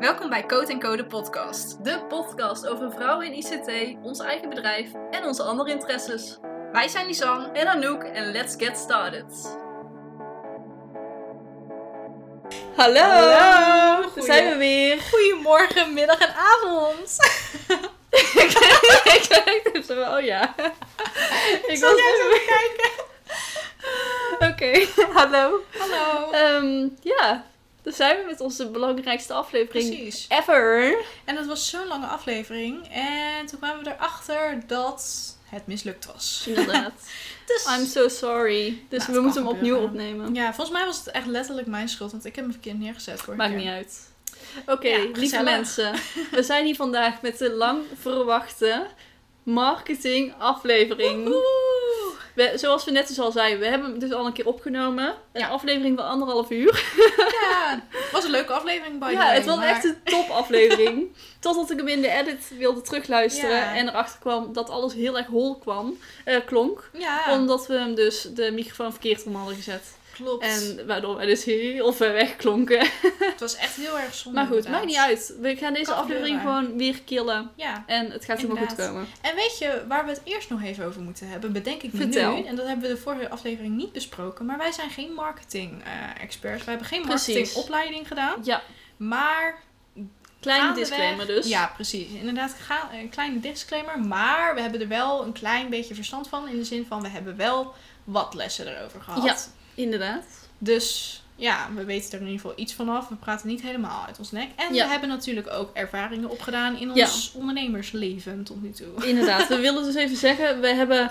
Welkom bij Code Code podcast. De podcast over vrouwen in ICT, ons eigen bedrijf en onze andere interesses. Wij zijn Lisanne. En Anouk en let's get started. Hallo! Hallo. Daar zijn we weer. Goedemorgen, middag en avond. ik dacht zo, oh ja. Ik Zal was jij even... even kijken? Oké, hallo. Hallo. Ehm, ja, daar zijn we met onze belangrijkste aflevering Precies. ever. En dat was zo'n lange aflevering. En toen kwamen we erachter dat het mislukt was. Inderdaad. Dus... I'm so sorry. Dus Nou, we moeten hem opnieuw opnemen. Ja, volgens mij was het echt letterlijk mijn schuld, want ik heb hem verkeerd neergezet. vorige Maakt niet uit. Oké, Ja, lieve mensen. We zijn hier vandaag met de lang verwachte marketing aflevering. Woehoe. We, zoals we net dus al zeiden, we hebben hem dus al een keer opgenomen. Een Ja. aflevering van anderhalf uur. Ja, het was een leuke aflevering the ja, way, het was maar- echt een top aflevering. Totdat ik hem in de edit wilde terugluisteren. Ja. En erachter kwam dat alles heel erg hol kwam, eh, klonk. Ja, Omdat we hem dus de microfoon verkeerd om hadden gezet. Klopt. En waardoor wij dus heel ver weg klonken. Het was echt heel erg zonde. Maar goed, inderdaad. maakt niet uit. We gaan deze Kan aflevering gebeuren. gewoon weer killen. Ja. En het gaat helemaal goed komen. En weet je waar we het eerst nog even over moeten hebben? Bedenk ik Vertel. nu. En dat hebben we de vorige aflevering niet besproken. Maar wij zijn geen marketing-experts. wij hebben geen marketingopleiding gedaan. Ja, Maar kleine disclaimer dus. Ja, precies. Inderdaad, ga, een kleine disclaimer. Maar we hebben er wel een klein beetje verstand van. In de zin van, we hebben wel wat lessen erover gehad. Inderdaad. Dus ja, we weten er in ieder geval iets vanaf. We praten niet helemaal uit ons nek. En Ja. we hebben natuurlijk ook ervaringen opgedaan in Ja. ons ondernemersleven tot nu toe. Inderdaad. We willen dus even zeggen, we hebben...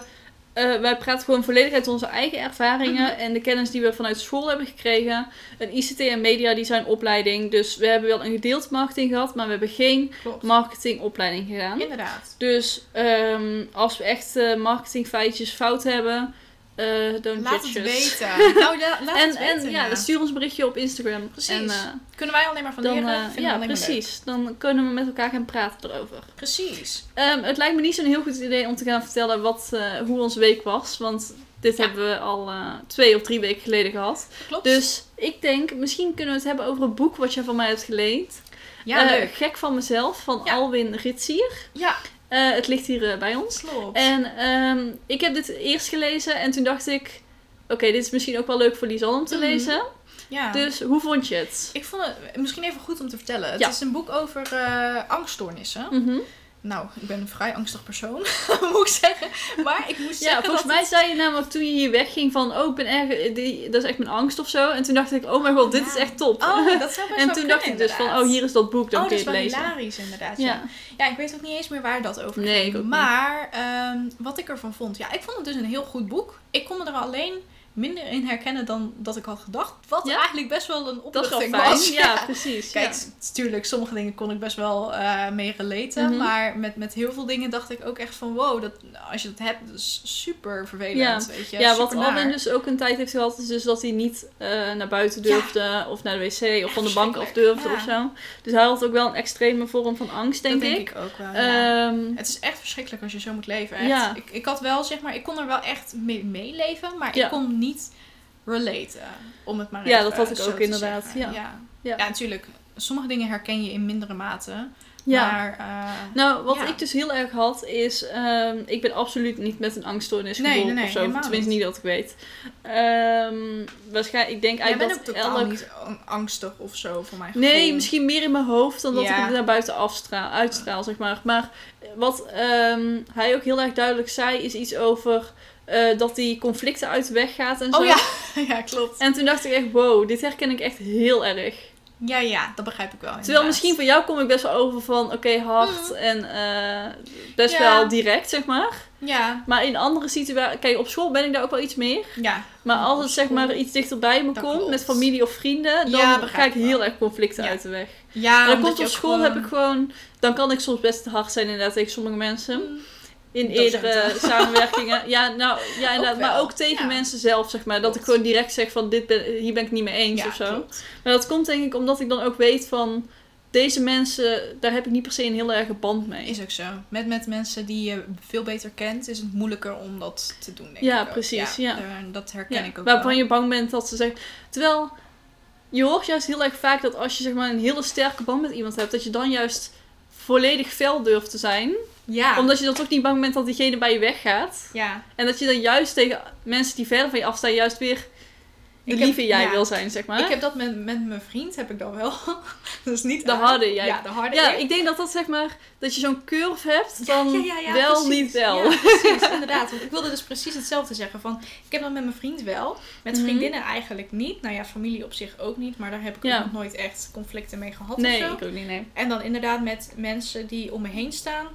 eh, wij praten gewoon volledig uit onze eigen ervaringen Mhm. en de kennis die we vanuit school hebben gekregen. Een ICT en media design opleiding. Dus we hebben wel een gedeeld marketing gehad, maar we hebben geen Klopt. marketingopleiding gedaan. Inderdaad. Dus ehm, als we echt eh marketingfeitjes fout hebben, eh don't Laat het weten. Nou, ja, laat En, het weten. en ja, stuur ons een berichtje op Instagram. Precies. En, eh, Kunnen wij alleen maar van dan, leren. eh, ja, precies. Dan kunnen we met elkaar gaan praten erover. Precies. Ehm, het lijkt me niet zo'n heel goed idee om te gaan vertellen wat, hoe onze week was. Want dit Ja. hebben we al twee of drie weken geleden gehad. Klopt. Dus ik denk, misschien kunnen we het hebben over een boek wat je van mij hebt geleend. ja, leuk. Gek van mezelf, van. Alwin Ritsier. Ja, Eh, het ligt hier eh, bij ons. klopt. En ehm, ik heb dit eerst gelezen en toen dacht ik... Oké, dit is misschien ook wel leuk voor Lisanne om te Mhm. lezen. ja. Dus hoe vond je het? Ik vond het misschien even goed om te vertellen. Het Ja. is een boek over eh, angststoornissen. Mhm. Nou, ik ben een vrij angstig persoon, moet ik zeggen. Maar ik moest Ja, zeggen volgens dat mij zei je namelijk toen je hier wegging van... Oh, ik ben erg... Die, dat is echt mijn angst of zo. En toen dacht ik, oh mijn god, dit Ja. is echt top. Oh, dat zou best en toen kunnen, dacht ik dus van, oh, hier is dat boek, dan oh, kun dat je is het wel lezen. hilarisch inderdaad. Ja. Ja. ja, ik weet ook niet eens meer waar dat over Nee, ik ging. ook niet. maar ehm, wat ik ervan vond, ja, ik vond het dus een heel goed boek. Ik kon me er alleen minder in herkennen dan dat ik had gedacht. Wat Ja? eigenlijk best wel een opluchting fijn. was. Ja, precies. Kijk, ja. s- tuurlijk, sommige dingen kon ik best wel eh mee relaten. Mhm. Maar met, met heel veel dingen dacht ik ook echt van... Wow, dat, als je dat hebt, dat is super vervelend. Weet je? Ja, wat. Alwin dus ook een tijd heeft gehad, is dus dat hij niet eh, naar buiten durfde, of naar de wc, of van de bank af durfde of zo. Dus hij had ook wel een extreme vorm van angst, denk dat ik. denk ik ook wel. Ehm, Het is echt verschrikkelijk als je zo moet leven. Echt. Ja. Ik, ik had wel, zeg maar, ik kon er wel echt mee meeleven, maar ik kon niet relaten. Om het maar Ja, even dat had ik ook inderdaad, ja. Ja. Ja. Natuurlijk. Sommige dingen herken je in mindere mate. ja. Maar, eh, Nou, wat Ja. ik dus heel erg had, is... ehm, ik ben absoluut niet met een angststoornis Nee, geboren nee, nee, of zo. Tenminste, niet. niet dat ik weet. Ehm, waarschijnlijk, ik denk jij eigenlijk ook dat totaal elk... niet ang- angstig of zo, voor gevoel. Nee, misschien meer in mijn hoofd dan dat Ja. ik het naar buiten afstraal, uitstraal, zeg maar. Maar wat ehm, hij ook heel erg duidelijk zei, is iets over eh, dat die conflicten uit de weg gaat en zo. Oh ja, ja, klopt. En toen dacht ik echt, wow, dit herken ik echt heel erg. Ja, ja, dat begrijp ik wel. Terwijl misschien voor jou kom ik best wel over van, oké, hard en eh, best Ja. wel direct, zeg maar. Ja, Maar in andere situaties, kijk, op school ben ik daar ook wel iets meer. ja. Maar als het zeg maar iets dichterbij me Dat komt, klopt. met familie of vrienden, dan Ja, ga ik heel erg conflicten Ja. uit de weg. Ja, En dan komt op school gewoon- heb ik gewoon, dan kan ik soms best hard zijn inderdaad tegen sommige mensen. Mm. In eerdere samenwerkingen. Ja, nou, ja, inderdaad. Maar ook tegen ja. mensen zelf, zeg maar. Dat ik gewoon direct zeg van, dit ben, hier ben ik niet mee eens Ja, of zo. klopt. Maar dat komt denk ik omdat ik dan ook weet van... Deze mensen, daar heb ik niet per se een heel erge band mee. Is ook zo. Met, met mensen die je veel beter kent, is het moeilijker om dat te doen, denk Ja, ik precies, ja. daar- dat herken Ja, ik ook waarvan wel. je bang bent dat ze zeggen... Terwijl, je hoort juist heel erg vaak dat als je zeg maar een hele sterke band met iemand hebt, dat je dan juist volledig fel durft te zijn. Ja. Omdat je dan toch niet bang bent dat diegene bij je weggaat. ja. En dat je dan juist tegen mensen die verder van je afstaan, juist weer de heb- lieve jij ja. wil zijn, zeg maar. Ik heb dat met, met mijn vriend, heb ik dan wel. dat is niet De harde jij. Ja, de harde Ja, ik. ik denk dat dat zeg maar, dat je zo'n curve hebt van ja, ja, ja, wel, precies. niet wel. Ja, precies, inderdaad. Want ik wilde dus precies hetzelfde zeggen. Van, ik heb dat met mijn vriend wel. Met Mhm. vriendinnen eigenlijk niet. Nou ja, familie op zich ook niet. Maar daar heb ik ook nog nooit echt conflicten mee gehad Nee, of zo. ik ook niet, nee. En dan inderdaad met mensen die om me heen staan.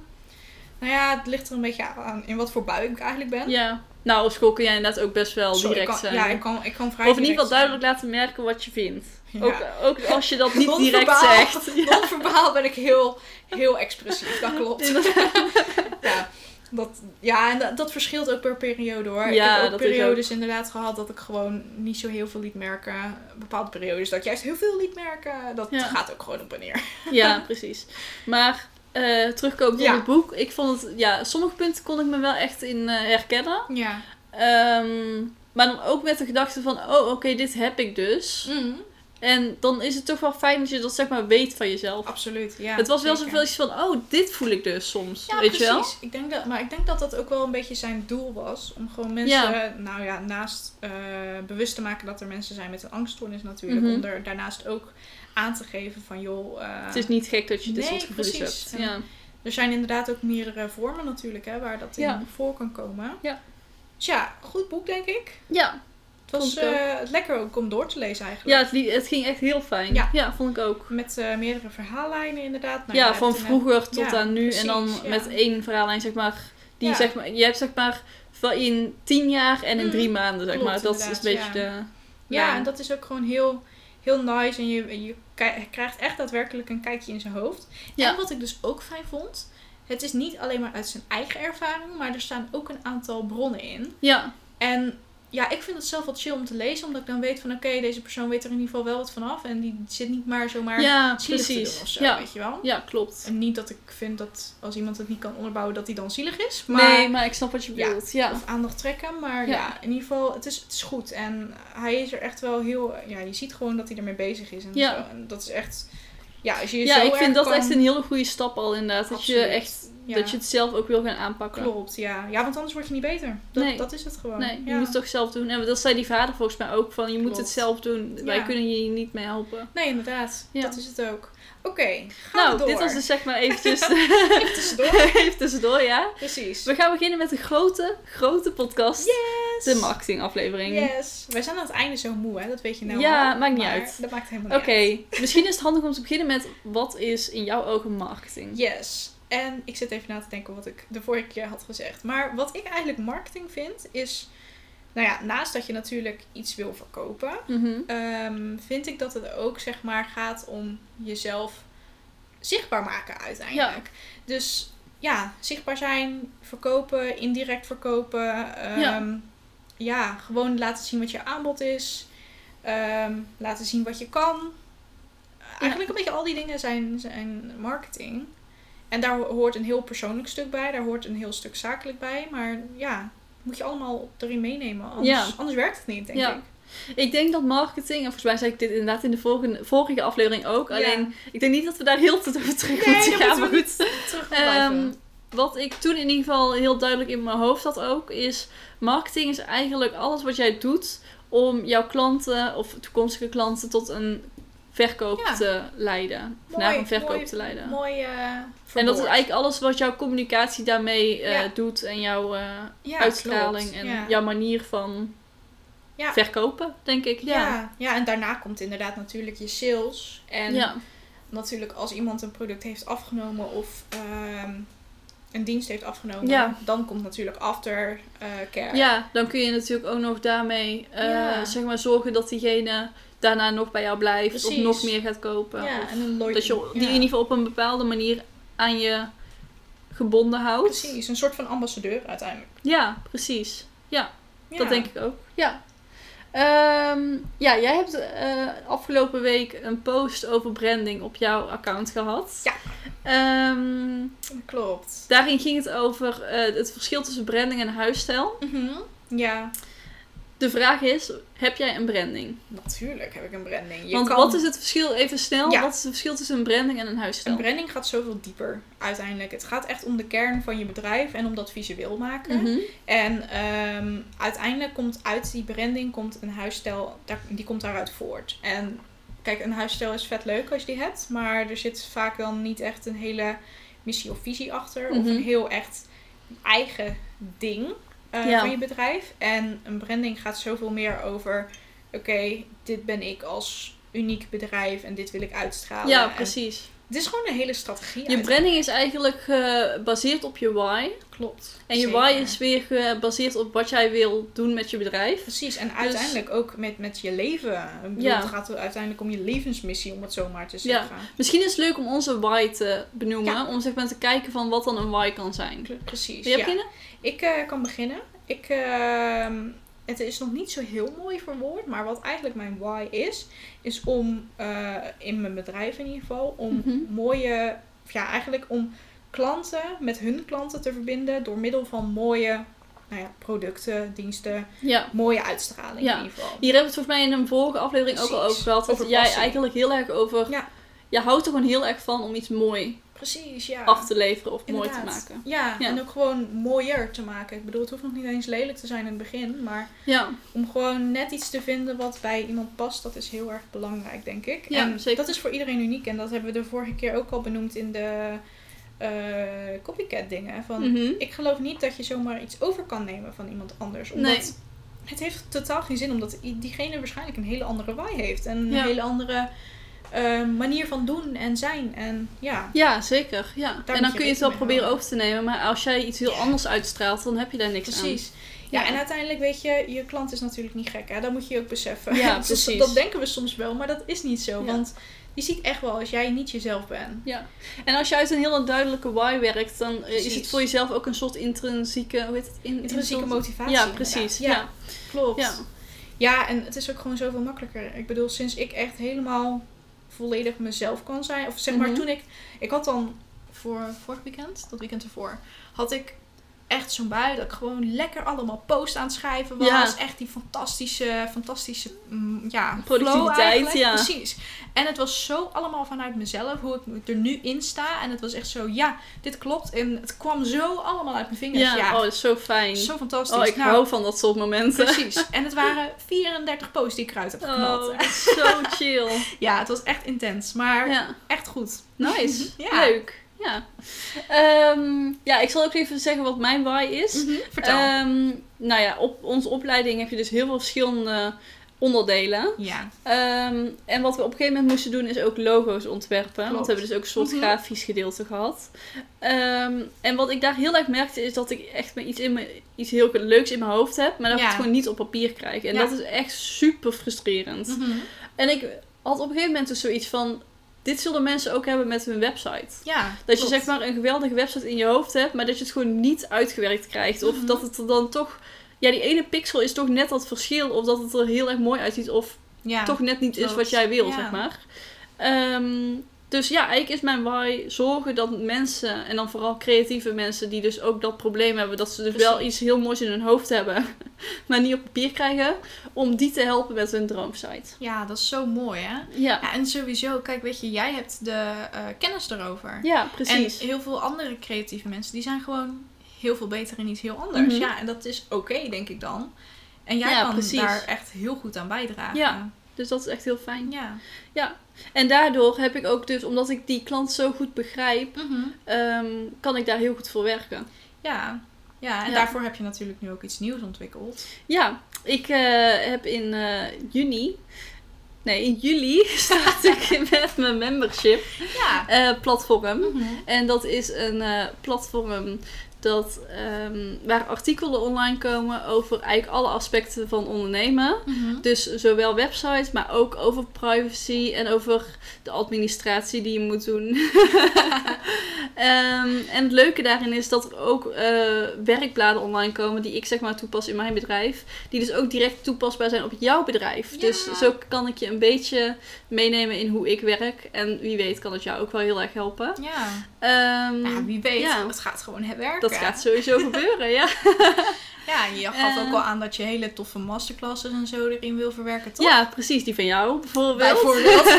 Nou ja, het ligt er een beetje aan in wat voor bui ik eigenlijk ben. Ja. Nou, op school kun jij inderdaad ook best wel direct kan, zijn. Ja, ik kan, ik kan vrij of in ieder geval duidelijk laten merken wat je vindt. zijn. Ook, Ja. ook als je dat niet direct zegt. Ja. Non-verbaal ben ik heel, heel expressief, dat klopt. ja, dat, ja, en dat, dat verschilt ook per periode hoor. Ja, ik heb ook periodes inderdaad gehad dat ik gewoon niet zo heel veel liet merken. Bepaalde periodes dat ik juist heel veel liet merken. Dat Ja. gaat ook gewoon op en neer. Ja, precies. Maar eh terugkomend Ja. op het boek. Ik vond het, ja, sommige punten kon ik me wel echt in eh, herkennen. Ja. Ehm, maar dan ook met de gedachte van, oh oké, dit heb ik dus. En dan is het toch wel fijn dat je dat zeg maar weet van jezelf. Absoluut, ja. het was wel zoveel iets van, oh, dit voel ik dus soms. Ja, weet je wel? precies. Ik denk dat, maar ik denk dat dat ook wel een beetje zijn doel was. Om gewoon mensen, nou ja, naast eh, bewust te maken dat er mensen zijn met een angststoornis natuurlijk. Mhm. Om er daarnaast ook aan te geven van, joh... eh, Het is niet gek dat je dit soort gevoelens precies. hebt. Ja. Er zijn inderdaad ook meerdere vormen natuurlijk, hè, waar dat in Ja. voor kan komen. Ja. Dus ja, goed boek denk ik. Ja. Het was eh, lekker ook om door te lezen eigenlijk. Ja, het, het ging echt heel fijn. Ja. vond ik ook. Met eh, meerdere verhaallijnen inderdaad. Nou, ja, van een- vroeger tot ja, aan nu. en dan ja. met één verhaallijn, zeg maar. Die zeg maar, je hebt zeg maar van in tien jaar en in Mm, drie maanden, zeg klopt, maar. Dat is een beetje ja. de. Ja, en dat is ook gewoon heel, heel nice. En je, je krijgt echt daadwerkelijk een kijkje in zijn hoofd. Ja. En wat ik dus ook fijn vond. Het is niet alleen maar uit zijn eigen ervaring. Maar er staan ook een aantal bronnen in. Ja, En ja, ik vind het zelf wat chill om te lezen. Omdat ik dan weet van oké, deze persoon weet er in ieder geval wel wat vanaf. En die zit niet maar zomaar ja zielig te doen precies. of zo, Ja. weet je wel. ja, klopt. En niet dat ik vind dat als iemand het niet kan onderbouwen dat hij dan zielig is. Maar, nee, maar ik snap wat je Ja. bedoelt. Ja. Of aandacht trekken. Maar Ja. ja, in ieder geval, het is, het is goed. En hij is er echt wel heel... Ja, je ziet gewoon dat hij ermee bezig is. En, Ja. zo. en dat is echt... Ja, als je je Ja, zo ik vind dat kan- echt een hele goede stap al inderdaad. Dat je echt Ja. dat je het zelf ook wil gaan aanpakken. Klopt, ja. Ja, want anders word je niet beter. Dat, Nee. dat is het gewoon. Nee, je moet het toch zelf doen. En dat zei die vader volgens mij ook van, je moet het zelf doen. Wij kunnen je niet mee helpen. Nee, inderdaad. Dat is het ook. Oké, nou, door. dit was dus zeg maar eventjes Even tussendoor. even tussendoor, ja. Precies. We gaan beginnen met een grote, grote podcast. Yes! De marketing aflevering. Yes. Wij zijn aan het einde zo moe, hè? Dat weet je nou Ja, al. maakt niet uit. Dat maakt helemaal Oké, niet uit. misschien is het handig om te beginnen met wat is in jouw ogen marketing? Yes. En ik zit even na te denken wat ik de vorige keer had gezegd. Maar wat ik eigenlijk marketing vind, is... Nou ja, naast dat je natuurlijk iets wil verkopen... Mhm. ehm, vind ik dat het ook, zeg maar, gaat om jezelf zichtbaar maken uiteindelijk. Dus ja, zichtbaar zijn, verkopen, indirect verkopen. ehm, Ja. ja. gewoon laten zien wat je aanbod is. ehm, laten zien wat je kan. Eigenlijk een beetje al die dingen zijn, zijn marketing. En daar ho- hoort een heel persoonlijk stuk bij. Daar hoort een heel stuk zakelijk bij. Maar ja, moet je allemaal erin meenemen. Anders, Ja. anders werkt het niet, denk Ja. ik. Ik denk dat marketing, en volgens mij zei ik dit inderdaad in de vorige, vorige aflevering ook. Ja. Alleen, ik denk niet dat we daar heel te over terug Nee, moeten gaan. Maar goed, Ehm, wat ik toen in ieder geval heel duidelijk in mijn hoofd had ook, is marketing is eigenlijk alles wat jij doet om jouw klanten of toekomstige klanten tot een verkoop Ja. te leiden. Of naar een verkoop te leiden. Mooi eh, en dat is eigenlijk alles wat jouw communicatie daarmee eh, Ja. doet en jouw eh, Ja, uitstraling klopt. en jouw manier van Ja. verkopen, denk ik. Ja. Ja. En daarna komt inderdaad natuurlijk je sales. En natuurlijk als iemand een product heeft afgenomen of ehm, een dienst heeft afgenomen, Ja. dan komt natuurlijk after eh, care. Ja, dan kun je natuurlijk ook nog daarmee Ja. zeg maar zorgen dat diegene daarna nog bij jou blijft of nog meer gaat kopen. Ja, of en een dat je die ja. in ieder geval op een bepaalde manier aan je gebonden houdt. Precies, een soort van ambassadeur uiteindelijk. Ja, precies. Ja, Ja. dat denk ik ook. Ja. Ehm, ja, jij hebt eh, afgelopen week een post over branding op jouw account gehad. Ja. Ehm, Klopt. daarin ging het over eh, het verschil tussen branding en huisstijl. Mhm. Ja. De vraag is, heb jij een branding? Natuurlijk heb ik een branding. Je Want kan- wat is het verschil, even snel, Ja. wat is het verschil tussen een branding en een huisstijl? Een branding gaat zoveel dieper uiteindelijk. Het gaat echt om de kern van je bedrijf en om dat visueel maken. Mhm. En ehm, uiteindelijk komt uit die branding komt een huisstijl, daar- die komt daaruit voort. En kijk, een huisstijl is vet leuk als je die hebt, maar er zit vaak dan niet echt een hele missie of visie achter. Of Mhm. een heel echt eigen ding Ja. van je bedrijf. En een branding gaat zoveel meer over, oké, dit ben ik als uniek bedrijf en dit wil ik uitstralen. Ja, precies. Het is gewoon een hele strategie. Je branding is eigenlijk gebaseerd op je why. Klopt. En je Zeker. why is weer gebaseerd op wat jij wil doen met je bedrijf. Precies, en uiteindelijk ook met, met je leven. Bedoel, Ja. Het gaat uiteindelijk om je levensmissie, om het zo maar te Ja. zeggen. Misschien is het leuk om onze why te benoemen. Ja. Om zeg maar te kijken van wat dan een why kan zijn. Pre- Precies. Wil je ja. beginnen? Ik eh, kan beginnen. Ik, ehm, het is nog niet zo heel mooi verwoord, maar wat eigenlijk mijn why is, is om eh, in mijn bedrijf in ieder geval, om Mhm. mooie, ja, eigenlijk om klanten met hun klanten te verbinden door middel van mooie nou ja, producten, diensten, Ja. mooie uitstraling Ja. in ieder geval. Hier hebben we het volgens mij in een vorige aflevering ook al over gehad. Dat jij eigenlijk heel erg over... Ja. Je houdt er gewoon heel erg van om iets mooi Precies, ja. af te leveren of mooi te maken. Ja, Ja. en ook gewoon mooier te maken. Ik bedoel, het hoeft nog niet eens lelijk te zijn in het begin, maar Ja, om gewoon net iets te vinden wat bij iemand past, dat is heel erg belangrijk, denk ik. Ja, en zeker. dat is voor iedereen uniek en dat hebben we de vorige keer ook al benoemd in de eh, copycat dingen. Van, Mhm. Ik geloof niet dat je zomaar iets over kan nemen van iemand anders, omdat Nee. het heeft totaal geen zin, omdat diegene waarschijnlijk een hele andere why heeft en een Ja. hele andere eh, manier van doen en zijn. En ja, Ja, zeker. Ja. en je dan kun je het wel proberen over te nemen. Maar als jij iets heel anders uitstraalt, dan heb je daar niks Precies. Ja, Ja. en uiteindelijk weet je, je klant is natuurlijk niet gek. Hè? Dat moet je ook beseffen. Ja, Dus precies. Dat denken we soms wel, maar dat is niet zo. Ja. Want die ziet echt wel als jij niet jezelf bent. aan. Ja. En als je uit een hele duidelijke why werkt, dan eh, is het voor jezelf ook een soort intrinsieke... Hoe heet het? In, Intrinsieke motivatie. Ja, precies. Ja, Ja. klopt. Ja. Ja. en het is ook gewoon zoveel makkelijker. Ik bedoel, sinds ik echt helemaal volledig mezelf kan zijn. Of zeg maar, Mhm. toen ik... Ik had dan voor vorig weekend, dat weekend ervoor, had ik echt zo'n bui dat ik gewoon lekker allemaal post aan het schrijven was. Ja. Echt die fantastische, fantastische, mm, ja, Productiviteit, ja. Precies. En het was zo allemaal vanuit mezelf, hoe ik er nu in sta. En het was echt zo, ja, dit klopt. En het kwam zo allemaal uit mijn vingers. Ja, Ja, oh, dat is zo fijn. zo fantastisch. oh, ik Nou, hou van dat soort momenten. Precies. En het waren 34 posts die ik eruit heb geknald. Oh, zo chill. Ja, het was echt intens. Maar Ja, echt goed. nice. Ja. Leuk. Ja. Ehm, ja, ik zal ook even zeggen wat mijn why is. Vertel. Ehm, nou ja, op onze opleiding heb je dus heel veel verschillende onderdelen. ja. Ehm, en wat we op een gegeven moment moesten doen is ook logo's ontwerpen. Want we hebben dus ook een soort Mhm. grafisch gedeelte gehad. En wat ik daar heel erg merkte is dat ik echt iets, in me, iets heel leuks in mijn hoofd heb. Maar dat ik het gewoon niet op papier krijg. En Ja. dat is echt super frustrerend. Mhm. En ik had op een gegeven moment dus zoiets van... Dit zullen mensen ook hebben met hun website. Ja. Dat je zeg maar een geweldige website in je hoofd hebt, maar dat je het gewoon niet uitgewerkt krijgt. Of Mhm. dat het er dan toch... Ja, die ene pixel is toch net dat verschil. Of dat het er heel erg mooi uitziet. Of ja. toch net niet is wat jij wil, Ja. zeg maar. Ehm, dus ja, eigenlijk is mijn why zorgen dat mensen, en dan vooral creatieve mensen die dus ook dat probleem hebben, dat ze dus wel iets heel moois in hun hoofd hebben, maar niet op papier krijgen, om die te helpen met hun droomsite. Ja, dat is zo mooi, hè? Ja, Ja, en sowieso, kijk, weet je, jij hebt de eh, kennis erover. ja precies. En heel veel andere creatieve mensen, die zijn gewoon heel veel beter in iets heel anders. Mhm. Ja, en dat is oké, denk ik dan. En jij Ja, kan precies. daar echt heel goed aan bijdragen. Ja. Dus dat is echt heel fijn. Ja. En daardoor heb ik ook dus, omdat ik die klant zo goed begrijp, Mhm. ehm, kan ik daar heel goed voor werken. Ja. Ja, en Ja. daarvoor heb je natuurlijk nu ook iets nieuws ontwikkeld. Ja, ik eh, heb in eh, juni, nee in juli start ik met mijn membership Ja. eh, platform. Mhm. En dat is een platform dat, ehm, waar artikelen online komen over eigenlijk alle aspecten van ondernemen. Mhm. Dus zowel websites, maar ook over privacy en over de administratie die je moet doen. Ehm, en het leuke daarin is dat er ook eh, werkbladen online komen die ik zeg maar toepas in mijn bedrijf. Die dus ook direct toepasbaar zijn op jouw bedrijf. Ja. Dus zo kan ik je een beetje meenemen in hoe ik werk. En wie weet kan het jou ook wel heel erg helpen. Ja. Ehm, ja, wie weet. ja. Het gaat gewoon werken. Dat gaat sowieso gebeuren, ja. Ja, en je gaf Eh. ook al aan dat je hele toffe masterclasses en zo erin wil verwerken, toch? Ja, precies. Die van jou bijvoorbeeld. Bijvoorbeeld.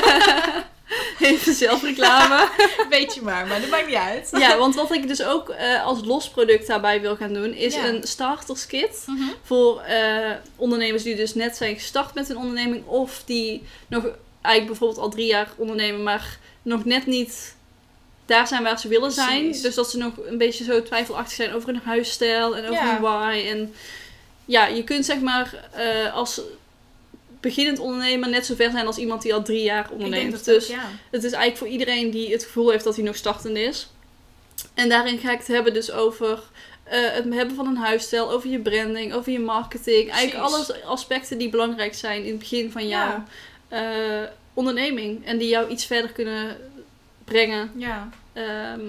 Even zelfreclame. Weet je maar, maar dat maakt niet uit. ja, want wat ik dus ook eh, als los product daarbij wil gaan doen, is Ja. een starterskit. Mhm. Voor eh, ondernemers die dus net zijn gestart met hun onderneming. Of die nog eigenlijk bijvoorbeeld al drie jaar ondernemen, maar nog net niet daar zijn waar ze willen zijn. Precies. Dus dat ze nog een beetje zo twijfelachtig zijn over hun huisstijl en over Ja. hun why. En ja, je kunt zeg maar eh, als beginnend ondernemer net zo ver zijn als iemand die al drie jaar onderneemt. dus ook, ja. het is eigenlijk voor iedereen die het gevoel heeft dat hij nog startend is. En daarin ga ik het hebben dus over eh, het hebben van een huisstijl, over je branding, over je marketing. Eigenlijk alle aspecten die belangrijk zijn in het begin van jouw Ja. eh, onderneming. En die jou iets verder kunnen brengen Ja. ehm,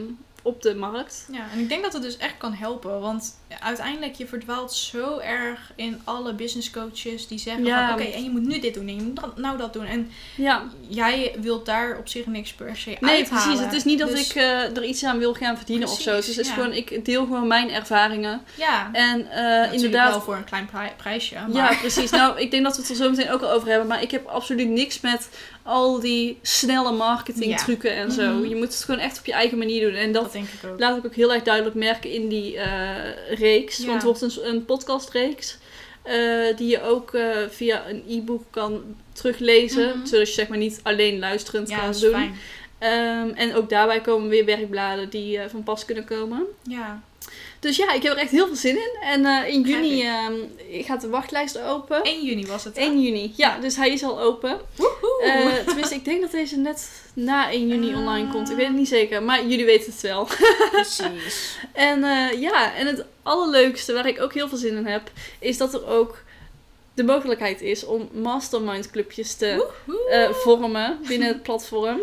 op de markt. ja, en ik denk dat het dus echt kan helpen. Want uiteindelijk, je verdwaalt zo erg in alle business coaches die zeggen Ja. van... Oké, en je moet nu dit doen en je moet dat- nou dat doen. En Ja, jij wilt daar op zich niks per se nee, uithalen. precies. Het is niet dat Dus- ik eh, er iets aan wil gaan verdienen of zo. Dus het is ja. gewoon, ik deel gewoon mijn ervaringen. Ja, En natuurlijk inderdaad, wel voor een klein pri- prijsje. Maar... Ja, precies. Nou, ik denk dat we het er zo meteen ook al over hebben. Maar ik heb absoluut niks met al die snelle marketing trucken en zo. Mhm. Je moet het gewoon echt op je eigen manier doen. En dat, dat denk ik ook. laat ik ook heel erg duidelijk merken in die eh, reeks. Ja. Want het wordt een, een podcastreeks. eh, die je ook eh, via een e-book kan teruglezen. Mhm. Zodat je zeg maar niet alleen luisterend ja, kan doen. Ehm, en ook daarbij komen weer werkbladen die eh, van pas kunnen komen. Ja. Dus ja, ik heb er echt heel veel zin in. En eh, in juni ehm, gaat de wachtlijst open. 1 juni was het. hè? 1 juni, ja, dus hij is al open. Woehoe. Eh, tenminste, ik denk dat deze net na 1 juni Ah. online komt. Ik weet het niet zeker, maar jullie weten het wel. Precies. En eh, ja, en het allerleukste waar ik ook heel veel zin in heb, is dat er ook de mogelijkheid is om mastermind clubjes te vormen binnen het platform.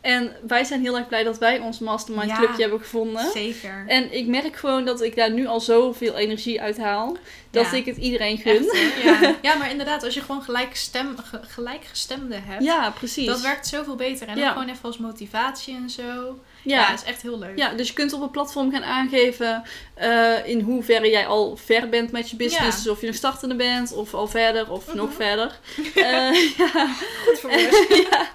En wij zijn heel erg blij dat wij ons mastermind Ja. clubje hebben gevonden. Zeker. En ik merk gewoon dat ik daar nu al zoveel energie uit haal. Dat Ja. ik het iedereen gun. Echt, ja. ja, maar inderdaad, als je gewoon gelijk stem, ge- gelijkgestemden hebt, Ja, precies. dat werkt zoveel beter. En ook gewoon even als motivatie en zo. Ja. Is echt heel leuk. Ja, dus je kunt op het platform gaan aangeven eh, in hoeverre jij al ver bent met je business. Dus of je nog startende bent, of al verder, of Mhm. nog verder. Eh, ja. Goed voor ja.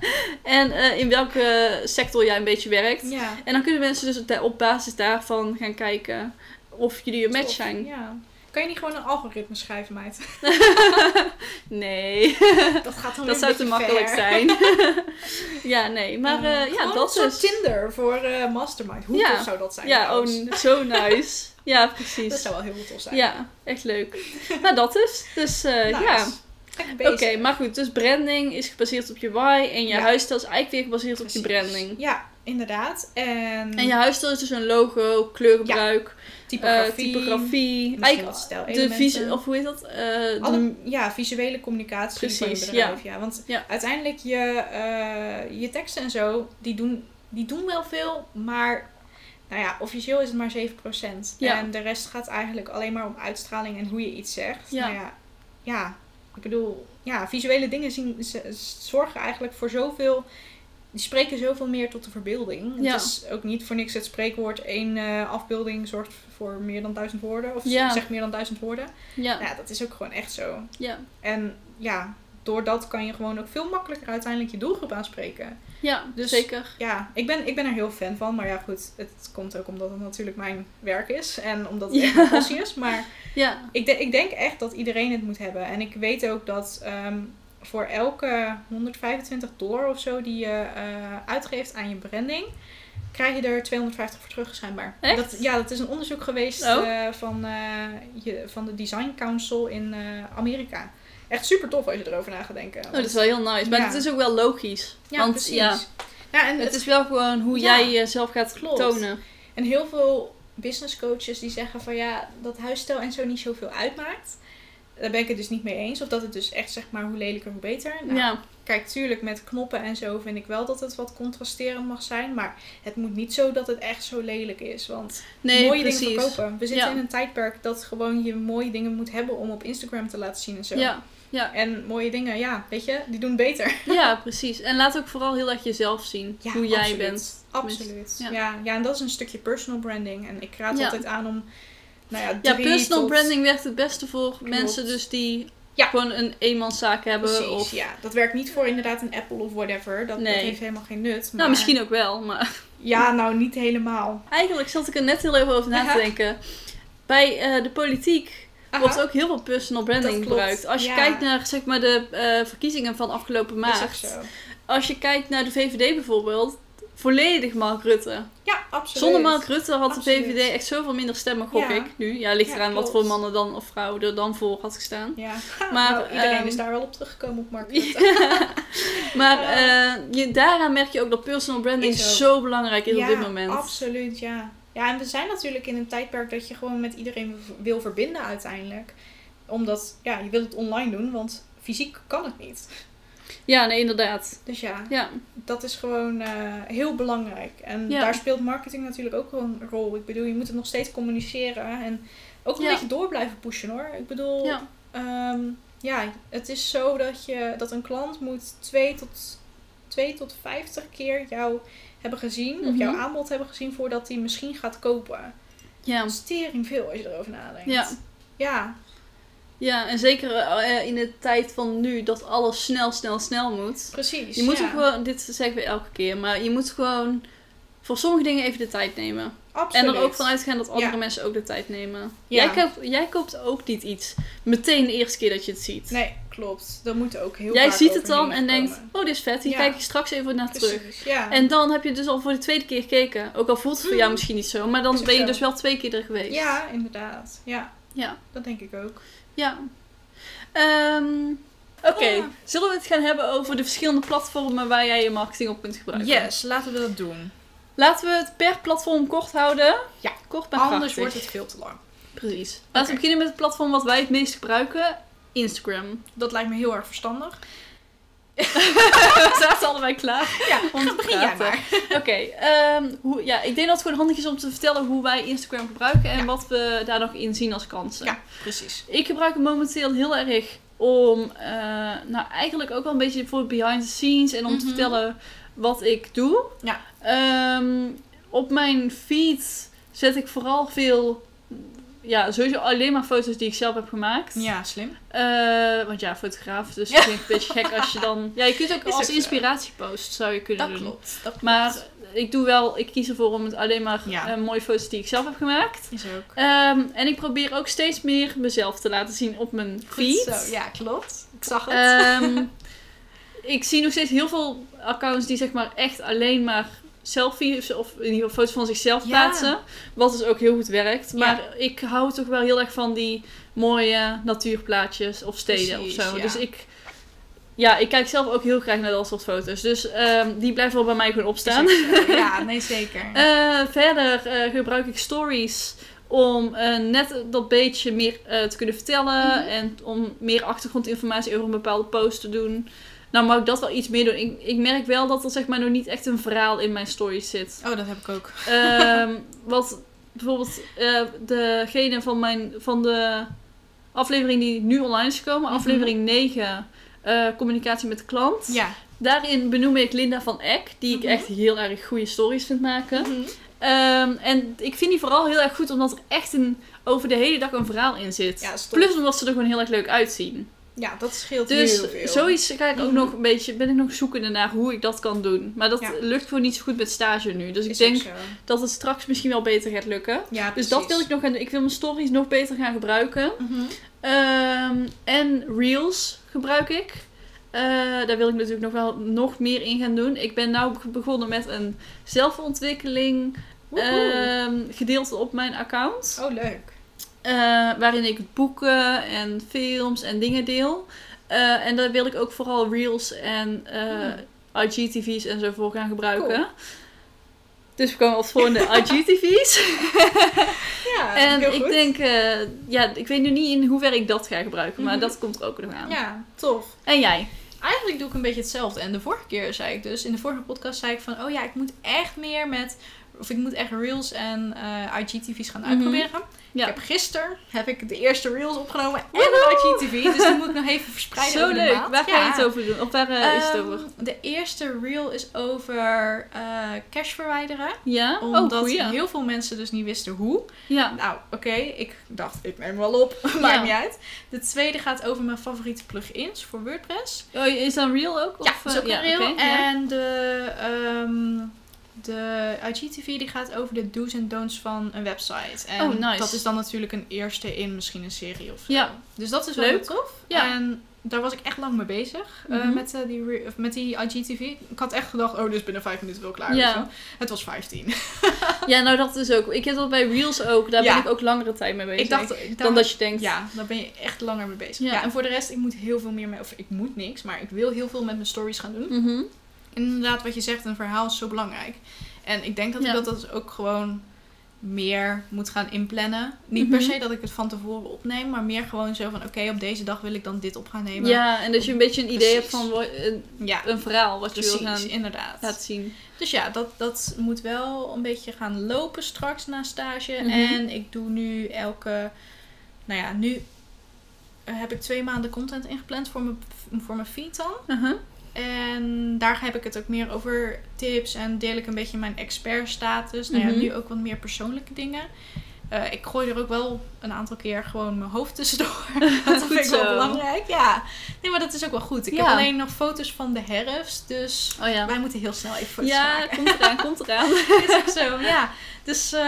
En eh, in welke sector jij een beetje werkt. Ja. En dan kunnen mensen dus op basis daarvan gaan kijken of jullie een match Tof. zijn. Ja. Kan je niet gewoon een algoritme schrijven, meid? Nee, Dat gaat dan dat zou te makkelijk ver. zijn. ja, nee, maar eh, ja, dat is. Tinder voor eh, Mastermind. Hoe Ja. zou dat zijn? Ja, oh, zo nice. Ja, precies. Dat zou wel heel tof zijn. Ja, echt leuk. maar dat is. Dus eh, Nice. ja. Oké, maar goed. Dus branding is gebaseerd op je why. En je Ja. huisstijl is eigenlijk weer gebaseerd op je Precies. branding. Ja, inderdaad. En, En je huisstijl is dus een logo, kleurgebruik, typografie. typografie. typografie misschien eigenlijk de visie, of hoe heet dat? Eh, de- Alle, ja, visuele communicatie van je Precies, bedrijf. Ja. Want Ja. uiteindelijk je, eh, je teksten en zo, die doen, die doen wel veel, maar nou ja, officieel is het maar 7%. Ja. En de rest gaat eigenlijk alleen maar om uitstraling en hoe je iets zegt. Ja. Nou ja, ja, ik bedoel, ja, visuele dingen zien, zorgen eigenlijk voor zoveel... Die spreken zoveel meer tot de verbeelding. Ja. Het is ook niet voor niks het spreekwoord één eh, afbeelding zorgt voor meer dan duizend woorden. Of Ja. zegt meer dan duizend woorden. ja, Ja, dat is ook gewoon echt zo. ja, En ja, door dat kan je gewoon ook veel makkelijker uiteindelijk je doelgroep aanspreken. Ja, Dus- zeker. Ja, ik ben, ik ben er heel fan van. Maar ja, goed, het komt ook omdat het natuurlijk mijn werk is. En omdat het echt Ja. mijn passie is. Maar Ja, ik, de- ik denk echt dat iedereen het moet hebben. En ik weet ook dat ehm, voor elke 125 dollar of zo die je eh, uitgeeft aan je branding... Krijg je er 250 voor terug, schijnbaar. Echt? Dat, ja, dat is een onderzoek geweest Oh. eh, van, eh, je, van de Design Council in Amerika. Echt super tof als je erover na gaat denken. oh, dat is wel heel nice. Maar Ja. het is ook wel logisch. Ja, Want precies. ja, Ja, en, het het is wel gewoon hoe jij jezelf gaat Klopt. tonen. en heel veel business coaches die zeggen van ja, dat huisstijl en zo niet zoveel uitmaakt. Daar ben ik het dus niet mee eens. Of dat het dus echt zeg maar hoe lelijker hoe beter. Nou, ja, Kijk, tuurlijk met knoppen en zo vind ik wel dat het wat contrasterend mag zijn. Maar het moet niet zo dat het echt zo lelijk is. Want nee, mooie precies. dingen verkopen. We zitten Ja. in een tijdperk dat gewoon je mooie dingen moet hebben om op Instagram te laten zien en zo. Ja, Ja. En mooie dingen, ja, weet je, die doen beter. ja, precies. En laat ook vooral heel erg jezelf zien. Ja, hoe jij absoluut. bent. Absoluut. Ja. Ja. Ja, en dat is een stukje personal branding. En ik raad altijd aan om, nou ja, Ja, personal tot- branding werkt het beste voor mensen dus die Ja. gewoon een eenmanszaak hebben. Precies, of, ja. Dat werkt niet voor inderdaad een Apple of whatever. Dat, Nee. dat heeft helemaal geen nut. Maar... Nou, misschien ook wel, maar... Ja, nou, niet helemaal. Eigenlijk zat ik er net heel even over na te denken. Bij eh, de politiek. Wordt ook heel veel personal branding gebruikt. Als je ja. kijkt naar zeg maar, de eh, verkiezingen van afgelopen zo. Als je kijkt naar de VVD bijvoorbeeld, volledig Mark Rutte. Ja, absoluut. Zonder Mark Rutte had Absoluut. de VVD echt zoveel minder stemmen, gok Ja. ik nu. Ja, ligt Ja, eraan wat voor mannen dan of vrouwen er dan voor had gestaan. Ja, Maar, nou, iedereen ehm, is daar wel op teruggekomen op Mark Rutte. Maar eh, je, daaraan merk je ook dat personal branding zo belangrijk is op dit moment. absoluut, ja. Ja, en we zijn natuurlijk in een tijdperk dat je gewoon met iedereen wil verbinden uiteindelijk. Omdat, ja, je wil het online doen, want fysiek kan het niet. Ja, nee, inderdaad. Dus ja, Ja, dat is gewoon eh, heel belangrijk. En Ja. daar speelt marketing natuurlijk ook een rol. Ik bedoel, je moet het nog steeds communiceren en ook een Ja. beetje door blijven pushen hoor. Ik bedoel, ja. Ehm, ja, het is zo dat, je, dat een klant moet 2 tot, 2 tot 50 keer jou hebben gezien, of Mhm. jouw aanbod hebben gezien, voordat hij misschien gaat kopen. ja. Dat is tering veel als je erover nadenkt. Ja. Ja, Ja, en zeker eh, in de tijd van nu dat alles snel, snel, snel moet. precies. Je moet ja. ook gewoon, dit zeggen we elke keer, maar je moet gewoon voor sommige dingen even de tijd nemen. Absoluut. En er ook van uitgaan dat andere Ja. mensen ook de tijd nemen. Ja. Jij, koopt, jij koopt ook niet iets meteen de eerste keer dat je het ziet. Nee, klopt. Dat moet ook heel jij ziet het dan en denkt, oh dit is vet, hier Ja. kijk ik straks even naar terug. Precies. En dan heb je dus al voor de tweede keer gekeken. Ook al voelt het voor jou Mhm. misschien niet zo, maar dan ben je dus wel twee keer er geweest. ja, inderdaad. Ja, Ja. dat denk ik ook. Ja. Ehm, Oké, Ja. zullen we het gaan hebben over de verschillende platformen waar jij je marketing op kunt gebruiken? Yes, laten we dat doen. Laten we het per platform kort houden. Ja, Kort maar Anders krachtig. wordt het veel te lang. Precies. Laten we beginnen met het platform wat wij het meest gebruiken. Instagram. Dat lijkt me heel erg verstandig. we zaten allebei klaar Ja, om te begin jij praten. maar. Oké, ehm, ja, ik denk dat het gewoon handig is om te vertellen hoe wij Instagram gebruiken en Ja. wat we daar nog in zien als kansen. Ja, precies. Ik gebruik het momenteel heel erg om, eh, nou eigenlijk ook wel een beetje voor behind the scenes en om te Mhm. vertellen wat ik doe. Ja. Ehm, op mijn feed zet ik vooral veel, ja, sowieso alleen maar foto's die ik zelf heb gemaakt. Ja, slim. Eh, want ja, fotograaf, dus het klinkt een beetje gek als je dan... Ja, je kunt ook Is als inspiratiepost zou je kunnen Dat doen. klopt. Dat klopt. Maar ik doe wel, ik kies ervoor om het alleen maar Ja. eh, mooie foto's die ik zelf heb gemaakt. is ook. Ehm, en ik probeer ook steeds meer mezelf te laten zien op mijn Goed feed. zo. Ja, klopt. Ik zag het. Ehm, ik zie nog steeds heel veel accounts die zeg maar echt alleen maar selfies of in ieder geval foto's van zichzelf Ja. plaatsen. Wat dus ook heel goed werkt. Ja. Maar ik hou toch wel heel erg van die mooie natuurplaatjes of steden Precies, of zo. ja. Dus ik, ja, ik kijk zelf ook heel graag naar dat soort foto's. Dus ehm, die blijven wel bij mij gewoon opstaan. Ja, nee, zeker. Eh, verder eh, gebruik ik stories om eh, net dat beetje meer te kunnen vertellen Mhm. en om meer achtergrondinformatie over een bepaalde post te doen. Nou mag ik dat wel iets meer doen. Ik, ik merk wel dat er zeg maar nog niet echt een verhaal in mijn stories zit. oh, dat heb ik ook. Ehm, wat bijvoorbeeld eh, degene van, mijn, van de aflevering die nu online is gekomen, Mhm. aflevering 9, eh, communicatie met de klant. Ja. Daarin benoem ik Linda van Eck, die ik Mhm. echt heel erg goede stories vind maken. Ehm, en ik vind die vooral heel erg goed omdat er echt een, over de hele dag een verhaal in zit. Ja. Plus omdat ze er gewoon heel erg leuk uitzien. Ja, dat scheelt Dus heel veel. zoiets ga ik ook Mhm. nog een beetje, ben ik nog zoekende naar hoe ik dat kan doen. Maar dat Ja. lukt gewoon niet zo goed met stage nu. Dus ik denk dat het straks misschien wel beter gaat lukken. Ja, Dus dat wil ik nog gaan doen. Ik wil mijn stories nog beter gaan gebruiken. Mhm. Ehm, en Reels gebruik ik. Eh, daar wil ik natuurlijk nog wel nog meer in gaan doen. Ik ben nu begonnen met een zelfontwikkeling ehm, gedeelte op mijn account. oh, leuk. Eh, waarin ik boeken en films en dingen deel. Eh, en daar wil ik ook vooral Reels en eh, IGTV's en zo voor gaan gebruiken. Cool. Dus we komen op voor de IGTV's. Ja, en heel ik goed. denk, eh, ja, ik weet nu niet in hoeverre ik dat ga gebruiken, maar Mhm. dat komt er ook nog aan. Ja, tof. En jij? Eigenlijk doe ik een beetje hetzelfde. En de vorige keer zei ik dus, in de vorige podcast zei ik van, oh ja, ik moet echt meer met of ik moet echt Reels en IGTV's gaan Mhm. uitproberen. Ja. Ik heb gisteren heb ik de eerste Reels opgenomen en een IGTV. Dus die moet ik nog even verspreiden Zo leuk. Waar ga je Ja. het over doen? Of waar eh, is het Ehm, over? De eerste reel is over eh, cash verwijderen. Ja? Omdat oh, goeie. heel veel mensen dus niet wisten hoe. Ja. Nou, oké, ik dacht, ik neem wel op. Maakt Ja. niet uit. De tweede gaat over mijn favoriete plugins voor WordPress. Oh, is dat real ook? Ja, Of, dat is ook eh, een reel. ja. En de, ehm, de IGTV die gaat over de do's en don'ts van een website. En Oh, nice. dat is dan natuurlijk een eerste in misschien een serie of zo. Ja. Dus dat is wel Leuk. tof. Ja. En daar was ik echt lang mee bezig. eh, Mhm. met, eh, die re- of met die IGTV. Ik had echt gedacht, oh, dus binnen vijf minuten wel klaar. Ja. zo. Het was 15. Ja, nou dat is ook. Ik heb dat bij Reels ook. Daar Ja. ben ik ook langere tijd mee bezig. ik dacht, dan daar- dat je denkt. Ja, daar ben je echt langer mee bezig. Ja. Ja. en voor de rest, ik moet heel veel meer mee, of ik moet niks, maar ik wil heel veel met mijn stories gaan doen. Mhm. Inderdaad, wat je zegt, een verhaal is zo belangrijk. En ik denk dat Ja. ik dat dus ook gewoon meer moet gaan inplannen. Niet per Mhm. se dat ik het van tevoren opneem, maar meer gewoon zo van, oké, op deze dag wil ik dan dit op gaan nemen. Ja, en dat je een beetje een idee hebt van een, ja een verhaal wat je wil gaan inderdaad. laten zien. Dus ja, dat, dat moet wel een beetje gaan lopen straks na stage. Mhm. En ik doe nu elke... Nou ja, nu eh, heb ik twee maanden content ingepland voor mijn, voor mijn feed dan. Uh-huh. En daar heb ik het ook meer over tips en deel ik een beetje mijn expertstatus. Nou Mhm. ja, nu ook wat meer persoonlijke dingen. Eh, ik gooi er ook wel een aantal keer gewoon mijn hoofd tussendoor. dat vind ik wel belangrijk. Ja, nee, maar dat is ook wel goed. Ik Ja. heb alleen nog foto's van de herfst. Dus Oh ja. wij moeten heel snel even foto's Ja, maken. komt eraan, komt eraan. is ook zo, ja. Dus eh,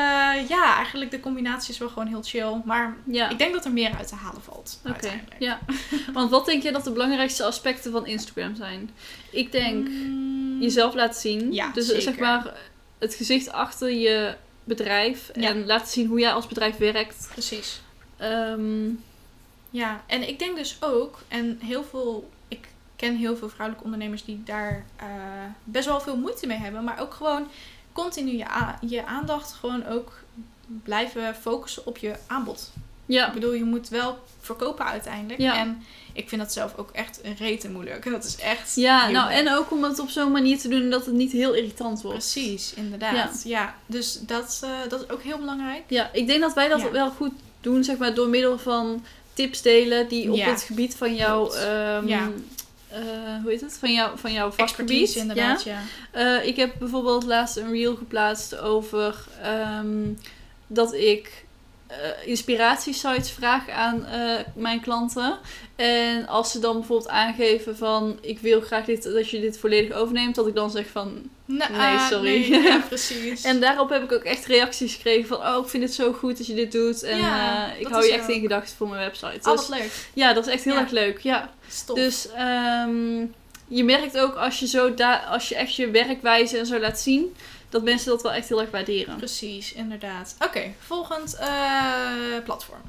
ja, eigenlijk de combinatie is wel gewoon heel chill. Maar Ja. ik denk dat er meer uit te halen valt. Oké, ja. Want wat denk jij dat de belangrijkste aspecten van Instagram zijn? Ik denk Mm, jezelf laten zien. Ja, dus zeker. zeg maar het gezicht achter je bedrijf. Ja. En laten zien hoe jij als bedrijf werkt. Precies. Ehm, Ja, en ik denk dus ook, en heel veel, ik ken heel veel vrouwelijke ondernemers die daar eh, best wel veel moeite mee hebben, maar ook gewoon continu je, je aandacht gewoon ook blijven focussen op je aanbod. ja. Ik bedoel, je moet wel verkopen uiteindelijk. Ja. En ik vind dat zelf ook echt rete moeilijk. En dat is echt. Ja, nou moeilijk. en ook om het op zo'n manier te doen dat het niet heel irritant wordt. Precies, inderdaad. Ja, dus dat, eh, dat is ook heel belangrijk. Ja, ik denk dat wij dat Ja. wel goed doen, zeg maar, door middel van tips delen die op Ja. het gebied van jouw, ehm, Ja. eh, hoe heet het? Van, jou, van jouw vakgebied. Expertise, inderdaad. Ja. Ja? Eh, ik heb bijvoorbeeld laatst een reel geplaatst over ehm, dat ik eh, inspiratiesites vraag aan eh, mijn klanten. En als ze dan bijvoorbeeld aangeven van ik wil graag dit, dat je dit volledig overneemt, dat ik dan zeg van Nee, ah, sorry. nee, ja, precies. En daarop heb ik ook echt reacties gekregen van... Oh, ik vind het zo goed dat je dit doet. En Ja, eh, ik hou je echt ook- in gedachten voor mijn website. Oh, Dus, leuk. ja, dat is echt heel Ja. erg leuk. Ja. Stop. Dus ehm, je merkt ook als je, zo als je echt je werkwijze en zo laat zien... dat mensen dat wel echt heel erg waarderen. Precies, inderdaad. Oké, volgend eh, platform.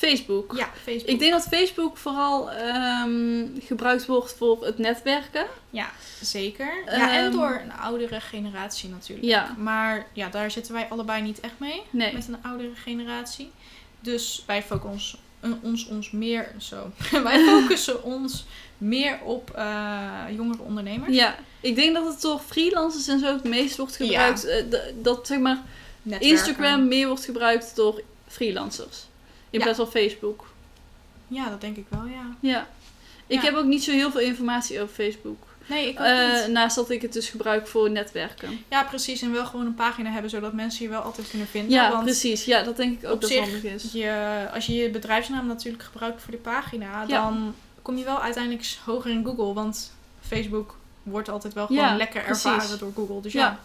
Facebook. Ja, Facebook. Ik denk dat Facebook vooral ehm, gebruikt wordt voor het netwerken. Ja, zeker. Ja, en Ehm, door een oudere generatie natuurlijk. Ja. Maar ja, daar zitten wij allebei niet echt mee. Nee. Met een oudere generatie. Dus wij focussen ons, ons, meer zo. wij focussen ons meer op eh, jongere ondernemers. Ja, ik denk dat het door freelancers en zo het meest wordt gebruikt. eh, dat zeg maar Netwerken. Instagram meer wordt gebruikt door freelancers. In Ja. plaats van Facebook. Ja, dat denk ik wel, ja. Ja. Ik Ja. heb ook niet zo heel veel informatie over Facebook. Nee, ik ook Eh, niet. naast dat ik het dus gebruik voor netwerken. Ja, precies. En wel gewoon een pagina hebben, zodat mensen je wel altijd kunnen vinden. Ja, want precies. Ja, dat denk ik ook dat handig is. Je, als je je bedrijfsnaam natuurlijk gebruikt voor de pagina, Ja. dan kom je wel uiteindelijk hoger in Google. Want Facebook wordt altijd wel gewoon Ja, lekker precies. ervaren door Google. Dus ja, Ja.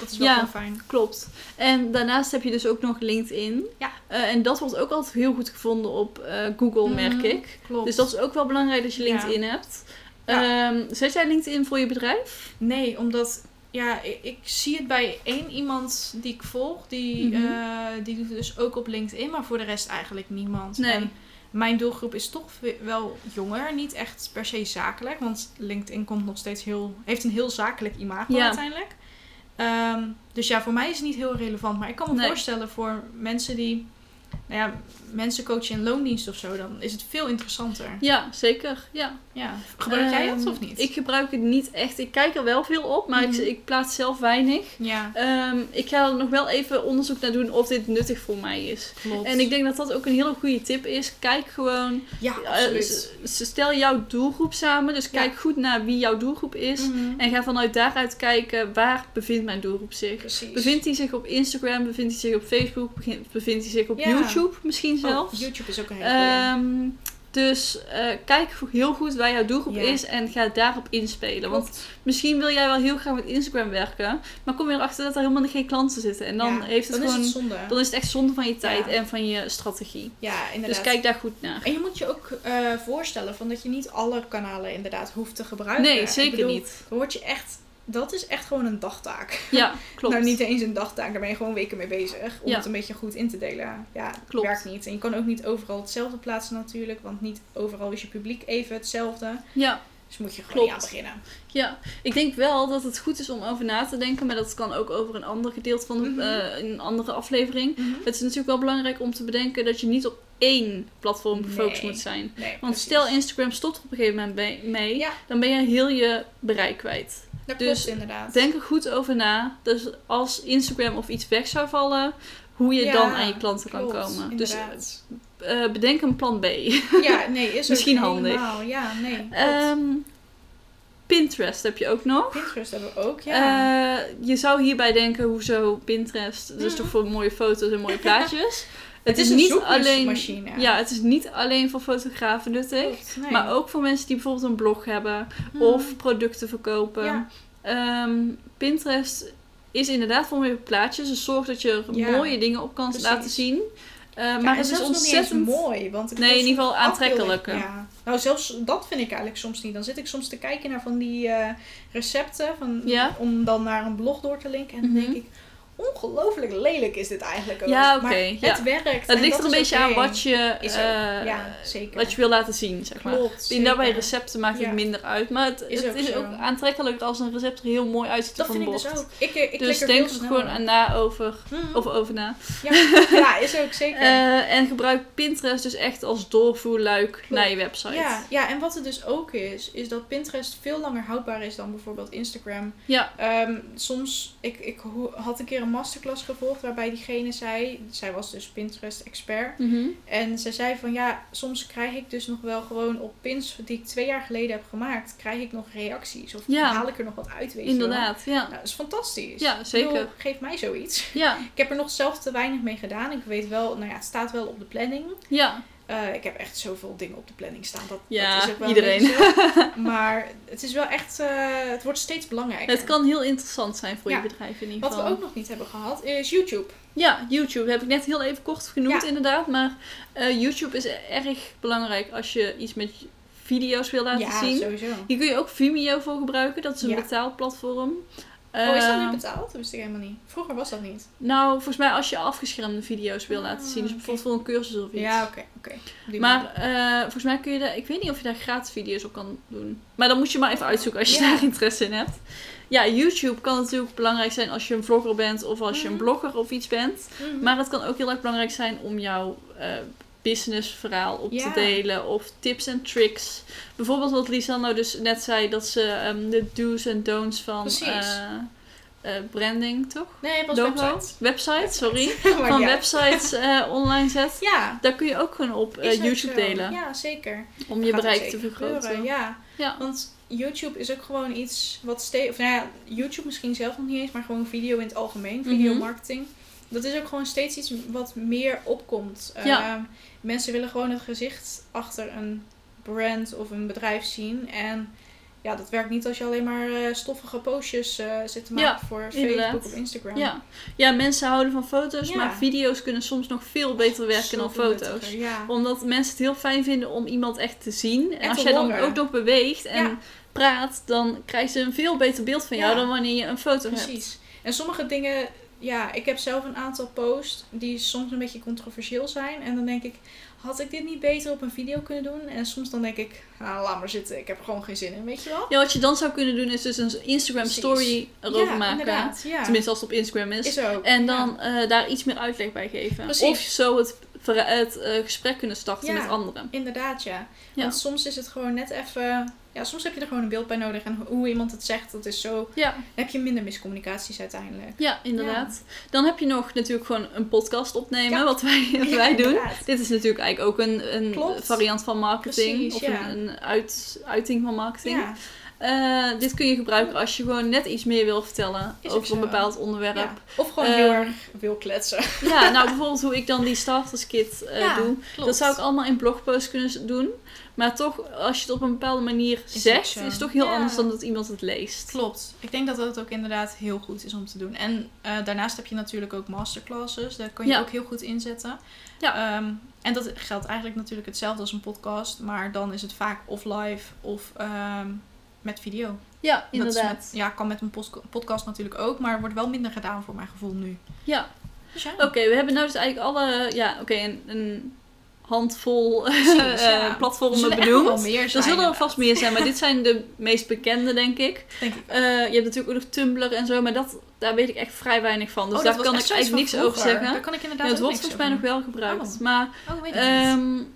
dat is wel Ja. fijn. Klopt. En daarnaast heb je dus ook nog LinkedIn. Ja. Eh, en dat wordt ook altijd heel goed gevonden op eh, Google, merk Mhm, ik. Klopt. Dus dat is ook wel belangrijk dat je Ja. LinkedIn hebt. Ja. Ehm, zet jij LinkedIn voor je bedrijf? Nee, omdat ja, ik, ik zie het bij één iemand die ik volg. Die, Mhm. eh, die doet het dus ook op LinkedIn, maar voor de rest eigenlijk niemand. Nee. En mijn doelgroep is toch we- wel jonger, niet echt per se zakelijk. Want LinkedIn komt nog steeds heel, heeft een heel zakelijk imago Ja. uiteindelijk. Ehm, dus ja, voor mij is het niet heel relevant. Maar ik kan me Nee. voorstellen voor mensen die nou ja, mensen coachen in loondienst of zo, dan is het veel interessanter. Ja, zeker. Ja. Ja. Gebruik jij dat Ehm, of niet? Ik gebruik het niet echt. Ik kijk er wel veel op, maar Mhm. ik, ik plaats zelf weinig. Ja, Ehm, ik ga er nog wel even onderzoek naar doen of dit nuttig voor mij is. klopt. En ik denk dat dat ook een hele goede tip is. Kijk gewoon, ja, eh, absoluut. stel jouw doelgroep samen. Dus Ja. kijk goed naar wie jouw doelgroep is. Mhm. En ga vanuit daaruit kijken waar bevindt mijn doelgroep zich. Precies. Bevindt hij zich op Instagram? Bevindt hij zich op Facebook? Bevindt hij zich op Ja. YouTube misschien Oh, zelfs? YouTube is ook een hele. Ehm, dus eh, kijk heel goed waar jouw doelgroep is en ga daarop inspelen. Want misschien wil jij wel heel graag met Instagram werken, maar kom je erachter dat er helemaal geen klanten zitten. En dan Ja, heeft het dan gewoon. is het zonde. dan is het echt zonde van je tijd Ja. en van je strategie. Ja, inderdaad. Dus kijk daar goed naar. En je moet je ook eh, voorstellen van dat je niet alle kanalen inderdaad hoeft te gebruiken. Nee, zeker bedoel, niet. Dan word je echt, dat is echt gewoon een dagtaak. Ja, klopt. Nou, niet eens een dagtaak, daar ben je gewoon weken mee bezig. Om Ja. het een beetje goed in te delen. Ja, Klopt. werkt niet. En je kan ook niet overal hetzelfde plaatsen natuurlijk. Want niet overal is je publiek even hetzelfde. Ja, Dus moet je gewoon aan beginnen. ja, ik denk wel dat het goed is om over na te denken, maar dat kan ook over een ander gedeelte van de, Mhm. eh, een andere aflevering. Het is natuurlijk wel belangrijk om te bedenken dat je niet op één platform gefocust Nee. moet zijn. Nee, Want precies. stel Instagram stopt op een gegeven moment mee, Ja, dan ben je heel je bereik kwijt. Dat dus klopt inderdaad. Denk er goed over na. Dus als Instagram of iets weg zou vallen, hoe je Ja, dan aan je klanten kan komen. Dus inderdaad. eh, bedenk een plan B. ja, nee, is ook Misschien handig. helemaal- Ja, nee. Ehm, Pinterest heb je ook nog. Pinterest hebben we ook, ja. Eh, je zou hierbij denken, hoezo Pinterest? Dat is Mhm. toch voor mooie foto's en mooie plaatjes? Het is niet alleen, ja, het is niet alleen voor fotografen nuttig. Klopt, nee. Maar ook voor mensen die bijvoorbeeld een blog hebben Mhm. of producten verkopen. Ja. Ehm, Pinterest is inderdaad voor mooie plaatjes. Dus zorg dat je er Ja, mooie dingen op kan precies. laten zien. Eh, Ja, maar het is ontzettend... mooi. Want Nee, in ieder geval aantrekkelijk, Ja. Nou, zelfs dat vind ik eigenlijk soms niet. Dan zit ik soms te kijken naar van die eh, recepten. Van, Ja. Om dan naar een blog door te linken. En dan Mhm. denk ik, ongelooflijk lelijk is dit eigenlijk ook. Ja, oké, ja. het werkt. Het ligt dat er een beetje aan wat je, eh, ja, zeker. wat je wil laten zien, zeg maar. Klopt, In daarbij recepten maakt het Ja. minder uit. Maar het, Is het ook is zo. ook aantrekkelijker als een recept er heel mooi uitziet Dat op vind een ik dus ook. Ik, ik Dus denk er gewoon aan na over, Mhm. of over na. Ja. ja, is ook zeker. Eh, en gebruik Pinterest dus echt als doorvoerluik naar je website. Ja, ja, en wat het dus ook is, is dat Pinterest veel langer houdbaar is dan bijvoorbeeld Instagram. Ja. Ehm, soms, ik, ik had een keer een masterclass gevolgd waarbij diegene zei, zij was dus Pinterest-expert. Mhm. En ze zei van ja, soms krijg ik dus nog wel gewoon op pins die ik twee jaar geleden heb gemaakt, krijg ik nog reacties. Of Ja. haal ik er nog wat uit, weet. Inderdaad, ja. Nou, dat is fantastisch. Ja, zeker. bedoel, geef mij zoiets. Ja, Ik heb er nog zelf te weinig mee gedaan. Ik weet wel, nou ja, het staat wel op de planning. ja. Eh, ik heb echt zoveel dingen op de planning staan. Dat, Ja, dat is ook wel iedereen. Beetje maar het is wel echt, eh, het wordt steeds belangrijker. Het kan heel interessant zijn voor Ja. je bedrijf in ieder Wat geval. we ook nog niet hebben gehad is YouTube. Ja, YouTube heb ik net heel even kort genoemd Ja. inderdaad. Maar eh, YouTube is erg belangrijk als je iets met video's wil laten ja, zien. sowieso. Hier kun je ook Vimeo voor gebruiken. Dat is een Ja. betaalplatform. Oh, is dat nu betaald? Dat wist ik helemaal niet. Vroeger was dat niet. Nou, volgens mij als je afgeschermde video's wil laten zien. Dus Ah, bijvoorbeeld voor een cursus of iets. Ja, oké. oké. Maar eh, volgens mij kun je daar... Ik weet niet of je daar gratis video's op kan doen. Maar dan moet je maar even uitzoeken als je daar interesse in hebt. Ja, YouTube kan natuurlijk belangrijk zijn als je een vlogger bent of als je een Mhm. blogger of iets bent. Mhm. Maar het kan ook heel erg belangrijk zijn om jouw eh businessverhaal op Ja. te delen. Of tips en tricks. Bijvoorbeeld wat Lisa nou dus net zei. Dat ze ehm, de do's en don'ts van eh, eh, branding, toch? Nee, was Logo? website. Website, sorry. Maar Van ja. websites eh, online zet. Ja. Daar kun je ook gewoon op YouTube delen. Ja, zeker. Om je bereik te vergroten. gebeuren, Ja, Ja. want YouTube is ook gewoon iets wat steeds... Of nou ja, YouTube misschien zelf nog niet eens, maar gewoon video in het algemeen. Video Mhm. marketing. Dat is ook gewoon steeds iets wat meer opkomt. Ja. Ehm, mensen willen gewoon het gezicht achter een brand of een bedrijf zien. En ja, dat werkt niet als je alleen maar eh, stoffige postjes eh, zit te maken Ja, voor inderdaad. Facebook of Instagram. Ja. ja, mensen houden van foto's, Ja. maar video's kunnen soms nog veel beter werken dan foto's. Ja. Omdat mensen het heel fijn vinden om iemand echt te zien. En En als jij dan ook nog beweegt en praat, dan krijgen ze een veel beter beeld van jou dan wanneer je een foto hebt. Precies. En sommige dingen, ja, ik heb zelf een aantal posts die soms een beetje controversieel zijn. En dan denk ik, had ik dit niet beter op een video kunnen doen? En soms dan denk ik, nou, laat maar zitten, ik heb er gewoon geen zin in, weet je wel? Ja, wat je dan zou kunnen doen is dus een Instagram Precies. story erover ja, maken. Ja. Tenminste als het op Instagram is. is ook. En ja. dan eh, daar iets meer uitleg bij geven. Precies. Of zo het het eh, gesprek kunnen starten Ja. met anderen. Inderdaad, ja. Ja. Want soms is het gewoon net even... Ja, soms heb je er gewoon een beeld bij nodig. En hoe iemand het zegt, dat is zo... Ja, Dan heb je minder miscommunicaties uiteindelijk. ja inderdaad. Dan heb je nog natuurlijk gewoon een podcast opnemen, wat wij, wat Ja, wij doen. Dit is natuurlijk eigenlijk ook een, een Klopt. variant van marketing. Precies, of een, een uit, uiting van marketing. Eh, dit kun je gebruiken als je gewoon net iets meer wil vertellen Is over een bepaald onderwerp. ja. Of gewoon Eh, heel erg wil kletsen. Ja, nou bijvoorbeeld hoe ik dan die starters kit eh, Ja, doe. klopt. Dat zou ik allemaal in blogposts kunnen doen. Maar toch, als je het op een bepaalde manier zegt, is het toch heel Ja. anders dan dat iemand het leest. Klopt. Ik denk dat dat ook inderdaad heel goed is om te doen. En daarnaast heb je natuurlijk ook masterclasses. Daar kan je Ja. ook heel goed inzetten. Ja. Ehm, en dat geldt eigenlijk natuurlijk hetzelfde als een podcast. Maar dan is het vaak of live of ehm, met video. Ja, Dat inderdaad. met- ja, kan met een podcast natuurlijk ook. Maar er wordt wel minder gedaan voor mijn gevoel nu. Ja, Dus ja. oké. we hebben nou dus eigenlijk alle, ja, oké, een, een handvol Precies, eh, ja. Platformen benoemd. meer Er zijn, zullen er vast meer zijn, maar dit zijn de meest bekende, denk ik. Denk ik. Eh, je hebt natuurlijk ook nog Tumblr en zo, maar dat, daar weet ik echt vrij weinig van. Dus Oh, daar dat kan ik eigenlijk niks over zeggen. Daar kan ik Ja, inderdaad het wordt volgens mij nog wel gebruikt. Oh. Maar Oh, weet ik niet.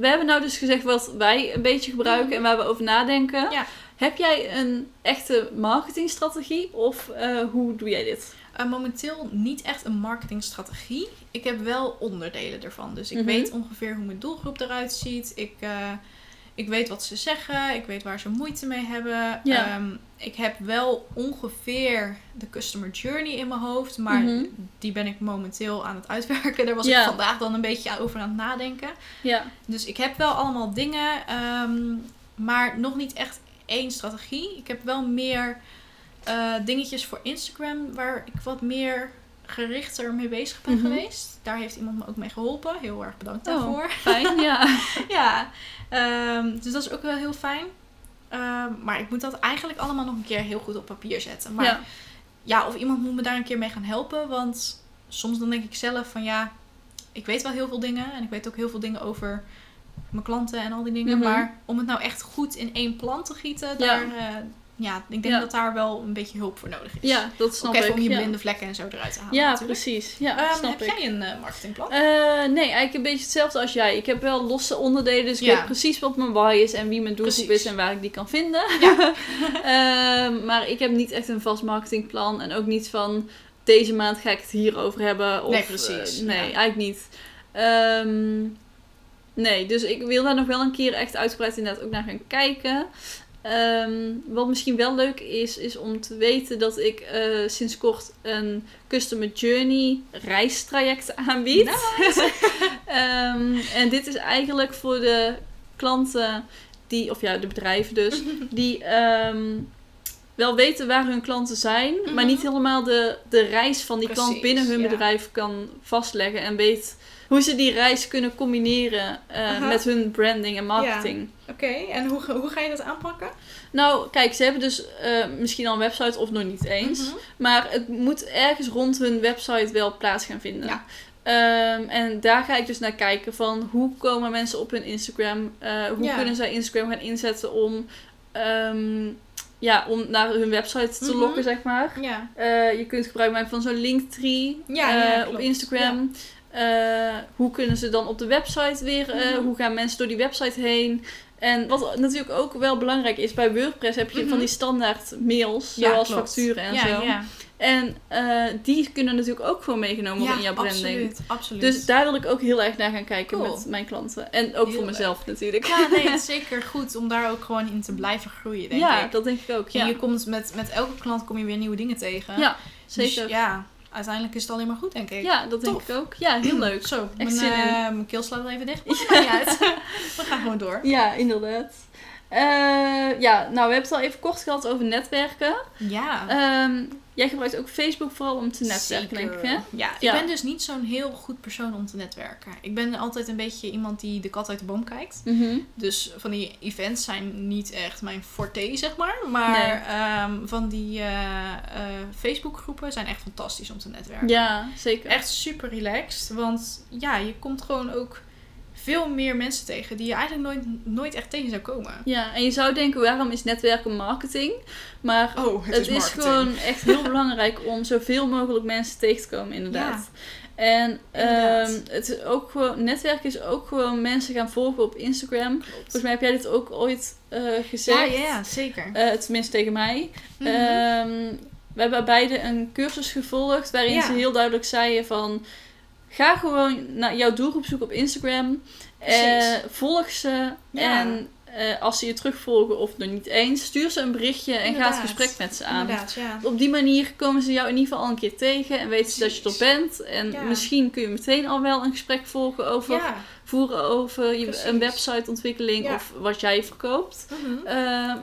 We hebben nou dus gezegd wat wij een beetje gebruiken en waar we over nadenken. Ja. Heb jij een echte marketingstrategie of eh, hoe doe jij dit? Eh, momenteel niet echt een marketingstrategie. Ik heb wel onderdelen ervan. Dus ik Mhm. weet ongeveer hoe mijn doelgroep eruit ziet. Ik, eh, ik weet wat ze zeggen. Ik weet waar ze moeite mee hebben. Ja. Ehm, ik heb wel ongeveer de customer journey in mijn hoofd. Maar Mhm. die ben ik momenteel aan het uitwerken. Daar was Ja. ik vandaag dan een beetje over aan het nadenken. Ja, Dus ik heb wel allemaal dingen. ehm, maar nog niet echt één strategie. Ik heb wel meer eh, dingetjes voor Instagram waar ik wat meer gerichter mee bezig ben Mhm. geweest. Daar heeft iemand me ook mee geholpen. Heel erg bedankt Oh. daarvoor. fijn. Ja. ja, ehm, dus dat is ook wel heel fijn. Ehm, maar ik moet dat eigenlijk allemaal nog een keer heel goed op papier zetten. Maar ja. ja. of iemand moet me daar een keer mee gaan helpen. Want soms dan denk ik zelf van ja, ik weet wel heel veel dingen. En ik weet ook heel veel dingen over mijn klanten en al die dingen. Mhm. Maar om het nou echt goed in één plan te gieten, Ja. daar, eh, ja, ik denk Ja. dat daar wel een beetje hulp voor nodig is. ja, dat Ook snap even ik. om je blinde vlekken en zo eruit te halen. Ja, natuurlijk. precies. Ja, Ehm, snap heb ik. jij een eh, marketingplan? Eh, nee, eigenlijk een beetje hetzelfde als jij. Ik heb wel losse onderdelen, dus ik Ja. weet precies wat mijn why is en wie mijn doelgroep Precies. is en waar ik die kan vinden. Ja. Ehm, maar ik heb niet echt een vast marketingplan en ook niet van deze maand ga ik het hierover hebben. Of, Nee, precies, eh, nee, ja. eigenlijk niet. Ehm, nee, dus ik wil daar nog wel een keer echt uitgebreid inderdaad ook naar gaan kijken. Ehm, wat misschien wel leuk is, is om te weten dat ik eh, sinds kort een Customer Journey reistraject aanbied. Ehm, en dit is eigenlijk voor de klanten die, of ja, de bedrijven dus, die ehm, wel weten waar hun klanten zijn, maar Mhm. niet helemaal de, de reis van die klant binnen hun ja. bedrijf kan vastleggen en weet hoe ze die reis kunnen combineren eh, met hun branding en marketing. Oké, en hoe, ga- hoe ga je dat aanpakken? Nou, kijk, ze hebben dus eh, misschien al een website of nog niet eens. Mhm. Maar het moet ergens rond hun website wel plaats gaan vinden. Ja. Ehm, en daar ga ik dus naar kijken van hoe komen mensen op hun Instagram? Eh, hoe Ja. kunnen zij Instagram gaan inzetten om, ehm, ja, om naar hun website te Mhm. lokken, zeg maar. Ja. Je kunt gebruik maken van zo'n linktree Ja, op. Instagram. Eh, hoe kunnen ze dan op de website weer? eh, Mhm. Hoe gaan mensen door die website heen? En wat natuurlijk ook wel belangrijk is, bij WordPress heb je Mhm. van die standaard mails, Ja, zoals klopt. facturen en ja, zo. Ja, En eh, die kunnen natuurlijk ook gewoon meegenomen worden in jouw branding. absoluut. absoluut. Dus daar wil ik ook heel erg naar gaan kijken Cool. met mijn klanten. En ook Heel voor mezelf natuurlijk. Ja, nee, het is zeker goed om daar ook gewoon in te blijven groeien, denk ja, ik. dat denk ik ook. En Ja, je komt met, met elke klant kom je weer nieuwe dingen tegen. ja Dus zeker. ja, uiteindelijk is het alleen maar goed, denk ik. Ja, dat denk ik ook. Ja, heel leuk. Zo, mijn, eh, mijn keel slaat wel even dicht. Maar maakt niet uit. We gaan gewoon door. Ja, inderdaad. Eh, ja, nou, we hebben het al even kort gehad over netwerken. Ja. Ehm, jij gebruikt ook Facebook vooral om te netwerken, Zeker. denk ik, hè? Ja, ik Ja. ben dus niet zo'n heel goed persoon om te netwerken. Ik ben altijd een beetje iemand die de kat uit de boom kijkt. Mhm. Dus van die events zijn niet echt mijn forte, zeg maar. Maar ehm, van die eh, eh, Facebook-groepen zijn echt fantastisch om te netwerken. Ja, zeker. Echt super relaxed. Want ja, je komt gewoon ook veel meer mensen tegen die je eigenlijk nooit, nooit echt tegen zou komen. Ja, en je zou denken, waarom is netwerken marketing? Maar Oh, het, is, gewoon echt heel belangrijk om zoveel mogelijk mensen tegen te komen, inderdaad. En Inderdaad. ehm, het is ook gewoon, netwerk is ook gewoon mensen gaan volgen op Instagram. Volgens mij heb jij dit ook ooit eh, gezegd. Ja, ja, ja, zeker. Eh, tenminste tegen mij. Mhm. Ehm, we hebben beide een cursus gevolgd waarin Ja. ze heel duidelijk zeiden van... Ga gewoon naar jouw doelgroep zoeken op Instagram. Eh, volg ze. Ja. En eh, als ze je terugvolgen of nog niet eens, stuur ze een berichtje en ga het gesprek met ze aan. Ja. Op die manier komen ze jou in ieder geval al een keer tegen en weten ze dat je er bent. En Ja. misschien kun je meteen al wel een gesprek volgen over, Ja. Voeren over je, Precies. een websiteontwikkeling Ja. of wat jij verkoopt. Mhm. Eh,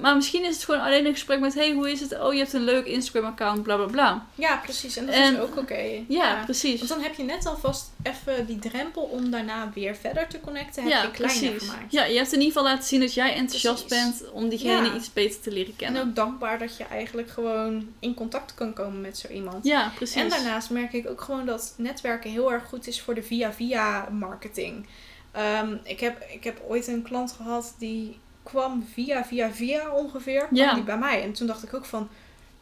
maar misschien is het gewoon alleen een gesprek met: hey, hoe is het? Oh, je hebt een leuk Instagram-account, bla bla bla. Ja, precies. En dat En- is ook oké. Ja, precies. Want dan heb je net alvast even die drempel om daarna weer verder te connecten. Heb Ja, je kleiner precies. gemaakt. Ja, je hebt in ieder geval laten zien dat jij enthousiast Precies. bent om diegene Ja. iets beter te leren En kennen. ook dankbaar dat je eigenlijk gewoon in contact kan komen met zo iemand. Ja, precies. En daarnaast merk ik ook gewoon dat netwerken heel erg goed is voor de via-via marketing. Ehm, ik, heb, ik heb ooit een klant gehad die kwam via via via ongeveer Ja. die bij mij. En toen dacht ik ook van,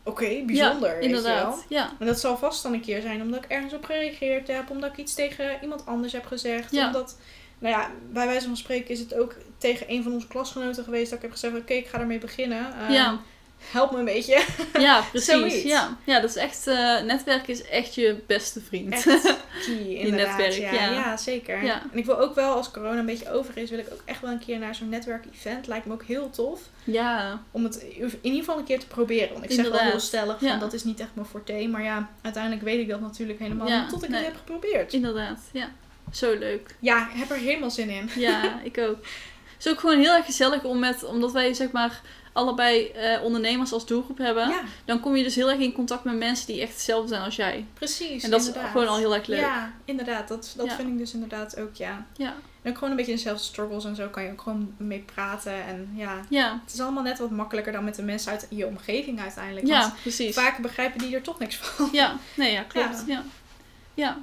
oké, bijzonder. Ja, weet je wel. inderdaad. Ja. En dat zal vast dan een keer zijn omdat ik ergens op gereageerd heb, omdat ik iets tegen iemand anders heb gezegd. Ja. Omdat, nou ja, bij wijze van spreken is het ook tegen een van onze klasgenoten geweest dat ik heb gezegd, oké, ik ga ermee beginnen. Ehm, Ja. Help me een beetje. Ja, precies. Ja. ja, dat is echt, eh netwerk is echt je beste vriend. Echt key, inderdaad. netwerk, ja. ja. Ja, zeker. Ja. En ik wil ook wel, als corona een beetje over is, wil ik ook echt wel een keer naar zo'n netwerkevent. Lijkt me ook heel tof. ja, Om het in ieder geval een keer te proberen. Want ik zeg wel heel stellig van Ja. dat is niet echt mijn forte. Maar ja, uiteindelijk weet ik dat natuurlijk helemaal niet tot ik nee. het heb geprobeerd. inderdaad. Ja, zo leuk. Ja, ik heb er helemaal zin in. Ja, ik ook. Het is ook gewoon heel erg gezellig om met, omdat wij zeg maar allebei eh, ondernemers als doelgroep hebben. Ja, Dan kom je dus heel erg in contact met mensen die echt hetzelfde zijn als jij. precies. En dat is gewoon al heel erg leuk. Ja, inderdaad. Dat, dat Ja. vind ik dus inderdaad ook, ja. Ja, En ook gewoon een beetje dezelfde struggles en zo kan je ook gewoon mee praten. En ja, ja, het is allemaal net wat makkelijker dan met de mensen uit je omgeving uiteindelijk. ja Want precies. vaak begrijpen die er toch niks van. Ja, nee, ja, klopt. Ja. Ja.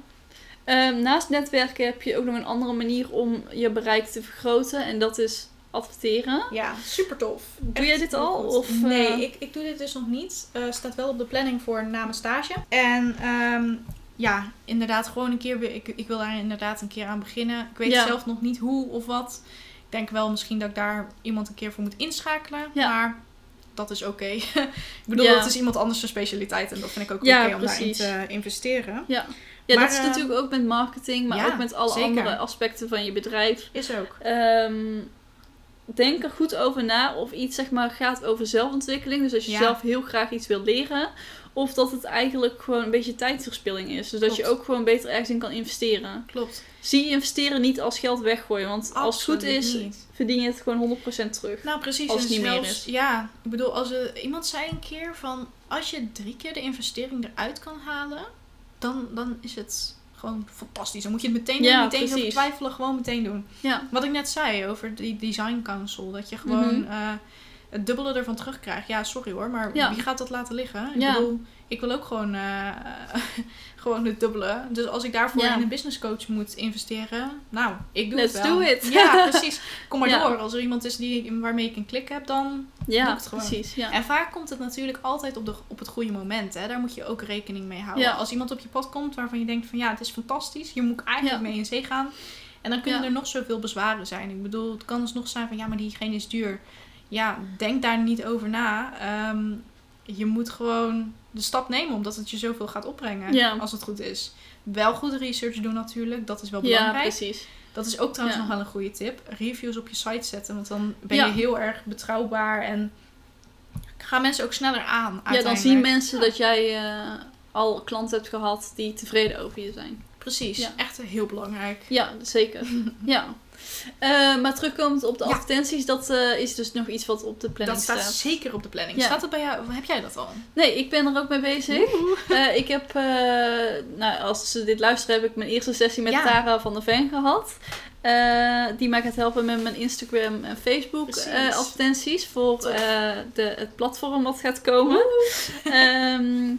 Ehm, naast netwerken heb je ook nog een andere manier om je bereik te vergroten. En dat is adverteren. Ja, super tof. Doe jij dit al? goed. Of, eh, Nee, ik, ik doe dit dus nog niet. Eh staat wel op de planning voor na mijn stage. En ehm, ja, inderdaad, gewoon een keer. Ik, ik wil daar inderdaad een keer aan beginnen. Ik weet Ja. zelf nog niet hoe of wat. Ik denk wel misschien dat ik daar iemand een keer voor moet inschakelen. Ja. Maar dat is oké. ik bedoel, Ja. dat is iemand anders zijn specialiteit. En dat vind ik ook oké om daarin precies. te investeren. Ja, ja Maar, dat is eh, natuurlijk ook met marketing, maar ja, ook met alle zeker. andere aspecten van je bedrijf. Is ook. Ehm, denk er goed over na of iets zeg maar gaat over zelfontwikkeling. Dus als je Ja. zelf heel graag iets wil leren. Of dat het eigenlijk gewoon een beetje tijdverspilling is. Dus dat je ook gewoon beter ergens in kan investeren. Klopt. Zie investeren niet als geld weggooien. Want als het goed is, niet. verdien je het gewoon 100% terug. Nou, precies. Als het niet meer is. Ja, ik bedoel, als er, iemand zei een keer van... Als je drie keer de investering eruit kan halen... Dan, dan is het gewoon fantastisch. Dan moet je het meteen doen. Ja, precies. twijfelen. Gewoon meteen doen. Ja, Wat ik net zei over die design council. Dat je gewoon Mhm. eh, het dubbele ervan terugkrijgt. Ja, sorry hoor. Maar Ja. wie gaat dat laten liggen? Ik bedoel, ik wil ook gewoon, eh, gewoon het dubbele. Dus als ik daarvoor Ja. in een business coach moet investeren. Nou, ik doe Let's het wel. do it. Ja, precies. Kom maar Ja. door. Als er iemand is die, waarmee ik een klik heb, dan ja Doe het gewoon. precies. Ja. en vaak komt het natuurlijk altijd op, de, op het goede moment. Hè? Daar moet je ook rekening mee houden. Ja. Als iemand op je pad komt waarvan je denkt van ja, het is fantastisch. Hier moet ik eigenlijk mee in zee gaan. En dan kunnen er nog zoveel bezwaren zijn. Ik bedoel, het kan dus nog zijn van ja, maar diegene is duur. Ja, denk daar niet over na. Ehm, je moet gewoon de stap nemen omdat het je zoveel gaat opbrengen. Ja. Als het goed is. Wel goed research doen natuurlijk. Dat is wel ja, belangrijk. precies. Dat is ook trouwens Ja. nog wel een goede tip. Reviews op je site zetten. Want dan ben Ja. je heel erg betrouwbaar. En gaan mensen ook sneller aan. Ja, dan zien mensen Ja. dat jij eh, al klanten hebt gehad die tevreden over je zijn. Precies, Ja. echt heel belangrijk. Ja, zeker. ja. Eh, maar terugkomend op de advertenties, dat eh, is dus nog iets wat op de planning Dat staat staat. zeker op de planning. Ja. Staat dat bij jou? Heb jij dat al? Nee, ik ben er ook mee bezig. Eh, ik heb, nou, als ze dit luisteren, heb ik mijn eerste sessie met. Tara van der Ven gehad. Eh, die mij gaat helpen met mijn Instagram en Facebook advertenties voor de, het platform wat gaat komen. Ehm,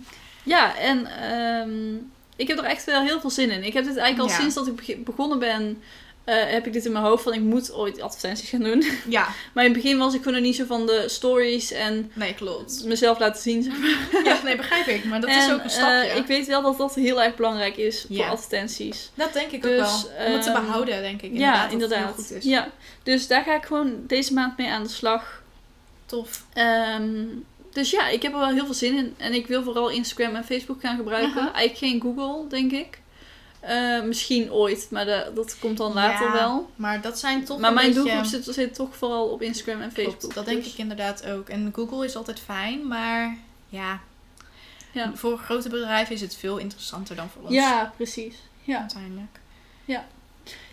ja, en ehm, ik heb er echt wel heel veel zin in. Ik heb dit eigenlijk al Ja. sinds dat ik beg- begonnen ben eh, heb ik dit in mijn hoofd van ik moet ooit advertenties gaan doen. Ja, Maar in het begin was ik gewoon nog niet zo van de stories en nee, klopt. mezelf laten zien. Zeg maar. Ja, nee, begrijp ik. Maar dat is ook een stapje. eh, ik weet wel dat dat heel erg belangrijk is Ja. voor advertenties. dat denk ik Dus, ook wel. Om het te ehm, behouden, denk ik. ja, inderdaad. goed is. Ja, dus daar ga ik gewoon deze maand mee aan de slag. Tof. Ehm, dus ja, ik heb er wel heel veel zin in. En ik wil vooral Instagram en Facebook gaan gebruiken. Aha. Eigenlijk geen Google, denk ik. Eh, misschien ooit, maar de- dat komt dan later Ja, wel. Maar dat zijn toch Maar een mijn beetje... doelgroep zit, zit toch vooral op Instagram en Facebook. Klopt, dat denk dus- ik inderdaad ook. En Google is altijd fijn, maar ja, Ja. voor grote bedrijven is het veel interessanter dan voor ons. Ja, precies. Ja. Uiteindelijk.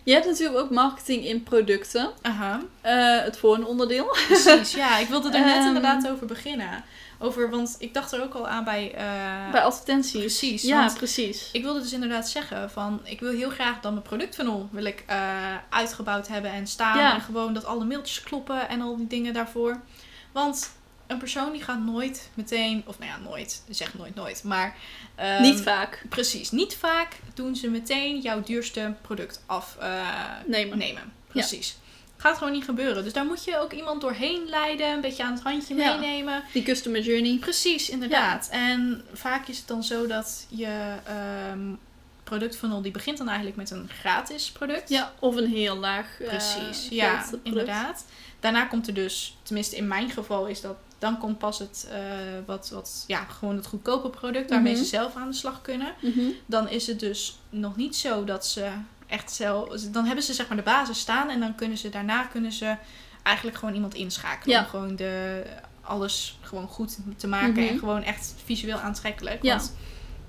Je hebt natuurlijk ook marketing in producten. Aha, Eh, het volgende onderdeel. precies. Ja, ik wilde er net Ehm. inderdaad over beginnen. Over, want ik dacht er ook al aan bij... eh, Bij advertenties. precies, Ja, precies. Ik wilde dus inderdaad zeggen van, ik wil heel graag dan mijn productfunnel wil ik eh, uitgebouwd hebben en staan. Ja. En gewoon dat alle mailtjes kloppen en al die dingen daarvoor. Want een persoon die gaat nooit meteen, of nou ja, nooit, zeg nooit nooit, maar... ehm, Niet vaak. Precies, niet vaak doen ze meteen jouw duurste product afnemen. Nemen. Precies. Gaat gewoon niet gebeuren. Dus daar moet je ook iemand doorheen leiden, een beetje aan het handje Ja. meenemen. Die customer journey. Precies, inderdaad. En vaak is het dan zo dat je ehm productfunnel, die begint dan eigenlijk met een gratis product. Ja, of een heel laag. eh, Precies, ja, inderdaad. Daarna komt er dus, tenminste in mijn geval is dat, dan komt pas het, eh, wat, wat, ja, gewoon het goedkope product waarmee Mhm. ze zelf aan de slag kunnen. Mhm. Dan is het dus nog niet zo dat ze echt zelf, dan hebben ze zeg maar de basis staan en dan kunnen ze daarna kunnen ze eigenlijk gewoon iemand inschakelen Ja. om gewoon de, alles gewoon goed te maken Mhm. en gewoon echt visueel aantrekkelijk. Ja. Want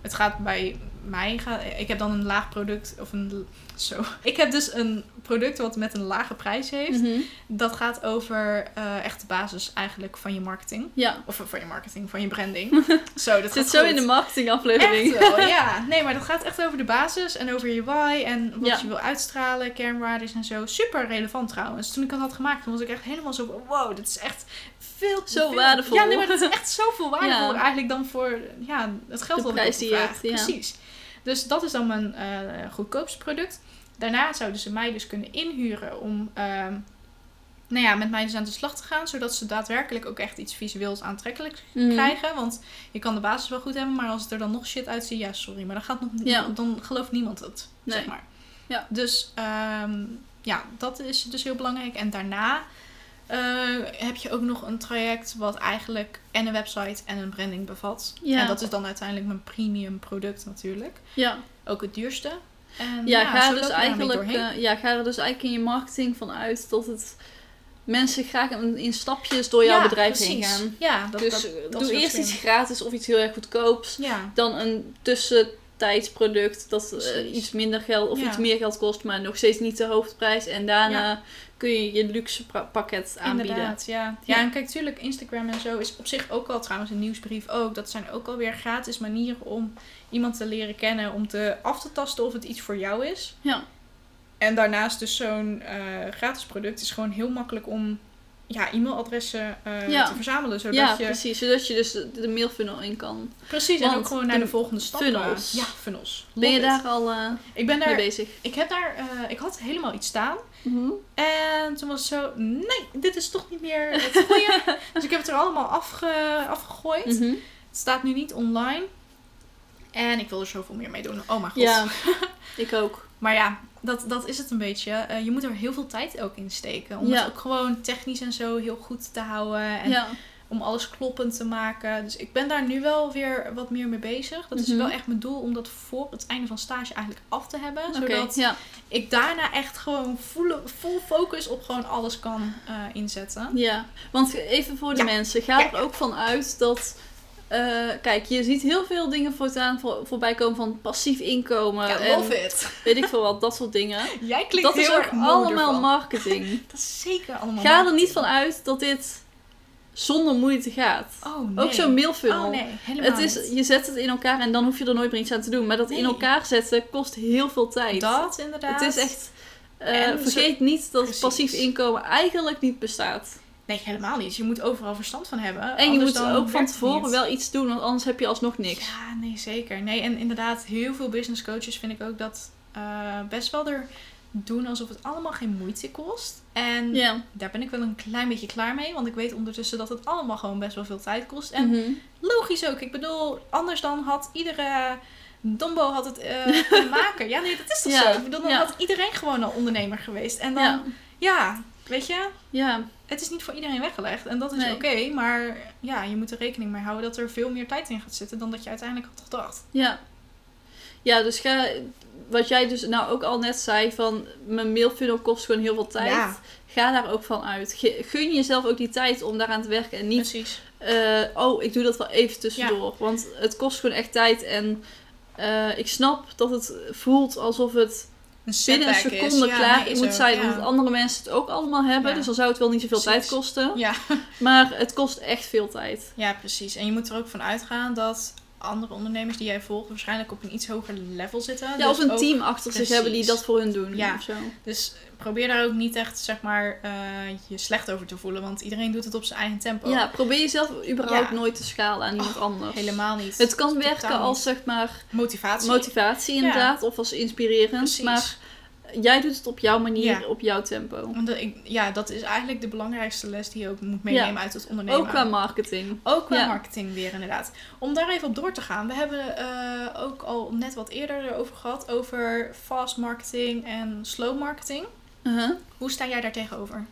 het gaat bij mij, gaat, ik heb dan een laag product of een, zo. Ik heb dus een product wat met een lage prijs heeft. Mhm. Dat gaat over eh, echt de basis eigenlijk van je marketing. Ja. Of van je marketing, van je branding. zo, dat Het zit zo goed. in de marketingaflevering. Echt wel, ja. Nee, maar dat gaat echt over de basis en over je why en wat Ja. je wil uitstralen, kernwaarden en zo. Super relevant trouwens. Toen ik dat had gemaakt, toen was ik echt helemaal zo wow, dit is echt veel Zo veel- waardevol. Ja, nee, maar dat is echt zoveel waardevol Ja. eigenlijk dan voor ja, het geld prijs ik die hebt, ja. Precies. Dus dat is dan mijn eh, goedkoopste product. Daarna zouden ze mij dus kunnen inhuren om ehm, nou ja, met mij dus aan de slag te gaan. Zodat ze daadwerkelijk ook echt iets visueels aantrekkelijks Mhm. krijgen. Want je kan de basis wel goed hebben, maar als het er dan nog shit uitziet, ja, sorry. Maar dan, gaat nog, Ja. dan gelooft niemand het, Nee. zeg maar. Ja. Dus ehm, ja, dat is dus heel belangrijk. En daarna eh, heb je ook nog een traject wat eigenlijk en een website en een branding bevat. Ja. En dat is dan uiteindelijk mijn premium product natuurlijk. Ja, Ook het duurste. En, ja, ga, er dus eigenlijk, eh, ja, ga er dus eigenlijk in je marketing van uit dat het mensen graag in, in stapjes door jouw Ja, bedrijf heen gaan. Ja, dat, dus dat, eh, dat doe eerst iets gratis of iets heel erg goedkoops. Ja, Dan een tussentijdsproduct dat eh, iets minder geld of Ja. iets meer geld kost, maar nog steeds niet de hoofdprijs. En daarna kun je je luxe pakket aanbieden. Inderdaad, ja. Ja. En kijk, tuurlijk, Instagram en zo is op zich ook al trouwens een nieuwsbrief ook. Dat zijn ook alweer gratis manieren om iemand te leren kennen, om te af te tasten of het iets voor jou is. Ja. En daarnaast dus zo'n eh, gratis product is gewoon heel makkelijk om ja, e-mailadressen eh, Ja. te verzamelen. Zodat ja, je, precies. Zodat je dus de, de mailfunnel in kan. Precies, en ook gewoon naar de de volgende stap. eh, funnels. Ja, funnels. Ben je it. daar al eh, Ik ben mee daar... bezig? Ik heb daar... eh, ik had helemaal iets staan. Mhm. En toen was het zo... Nee, dit is toch niet meer het goede. dus ik heb het er allemaal afge, afgegooid. Mhm. Het staat nu niet online. En ik wil er zoveel meer mee doen. Oh mijn god. Ja, ik ook. Maar ja, dat, dat is het een beetje. Eh, je moet er heel veel tijd ook in steken. Om Ja. het ook gewoon technisch en zo heel goed te houden. En Ja. om alles kloppend te maken. Dus ik ben daar nu wel weer wat meer mee bezig. Dat is Mhm. wel echt mijn doel om dat voor het einde van stage eigenlijk af te hebben. Zodat ja. ik daarna echt gewoon full, full focus op gewoon alles kan eh, inzetten. ja. Want even voor de mensen. Ga er ook van uit dat... eh, kijk, je ziet heel veel dingen voortaan voor, voorbij komen van passief inkomen. Ja, en love it. weet ik veel wat, dat soort dingen. Jij klinkt Dat is heel ook erg allemaal marketing. Dat is zeker allemaal Ga er niet van uit dat dit zonder moeite gaat. Oh nee. Ook zo'n mailfunnel. Oh nee, helemaal Het is, je zet het in elkaar en dan hoef je er nooit meer iets aan te doen. Maar dat in elkaar zetten kost heel veel tijd. Dat inderdaad. Het is echt... eh, vergeet niet dat Precies. passief inkomen eigenlijk niet bestaat. Nee, helemaal niet. Je moet overal verstand van hebben. En je anders moet dan ook van tevoren wel iets doen, want anders heb je alsnog niks. Ja, nee, zeker. Nee, en inderdaad, heel veel business coaches vind ik ook dat eh, best wel er doen alsof het allemaal geen moeite kost. En daar ben ik wel een klein beetje klaar mee. Want ik weet ondertussen dat het allemaal gewoon best wel veel tijd kost. En Mhm. logisch ook. Ik bedoel, anders dan had iedere Dombo had het eh, kunnen maken. Ja, nee, dat is toch zo? Ik bedoel, dan had iedereen gewoon al ondernemer geweest. En dan, ja. Weet je, Ja. het is niet voor iedereen weggelegd. En dat is Nee. oké. maar ja, je moet er rekening mee houden dat er veel meer tijd in gaat zitten dan dat je uiteindelijk had gedacht. Ja. Ja, dus ga, wat jij dus nou ook al net zei, van mijn mailfunnel kost gewoon heel veel tijd. Ja. Ga daar ook van uit. Ge- Gun jezelf ook die tijd om daaraan te werken. En niet, Precies. eh, oh, ik doe dat wel even tussendoor. Want het kost gewoon echt tijd. En eh, ik snap dat het voelt alsof het Een binnen een is. seconde Ja, klaar is moet zijn. ja. Omdat andere mensen het ook allemaal hebben. Ja. Dus dan zou het wel niet zoveel Precies. tijd kosten. Ja. Maar het kost echt veel tijd. ja, precies. En je moet er ook van uitgaan dat andere ondernemers die jij volgt waarschijnlijk op een iets hoger level zitten. Ja, Dus of een team achter zich hebben die dat voor hun doen. Ja. Of zo. Dus probeer daar ook niet echt, zeg maar, eh, je slecht over te voelen. Want iedereen doet het op zijn eigen tempo. Ja, probeer jezelf überhaupt Ja. nooit te schalen aan iemand anders. Helemaal niet. Het kan werken als zeg maar motivatie. motivatie inderdaad, of als inspirerend. Precies. Maar jij doet het op jouw manier, Ja. op jouw tempo. Want ik, ja, dat is eigenlijk de belangrijkste les die je ook moet meenemen uit het ondernemen. Ook qua marketing. Ook qua Ja. marketing weer inderdaad. Om daar even op door te gaan. We hebben eh, ook al net wat eerder erover gehad. Over fast marketing en slow marketing. Uh-huh. Hoe sta jij daar tegenover?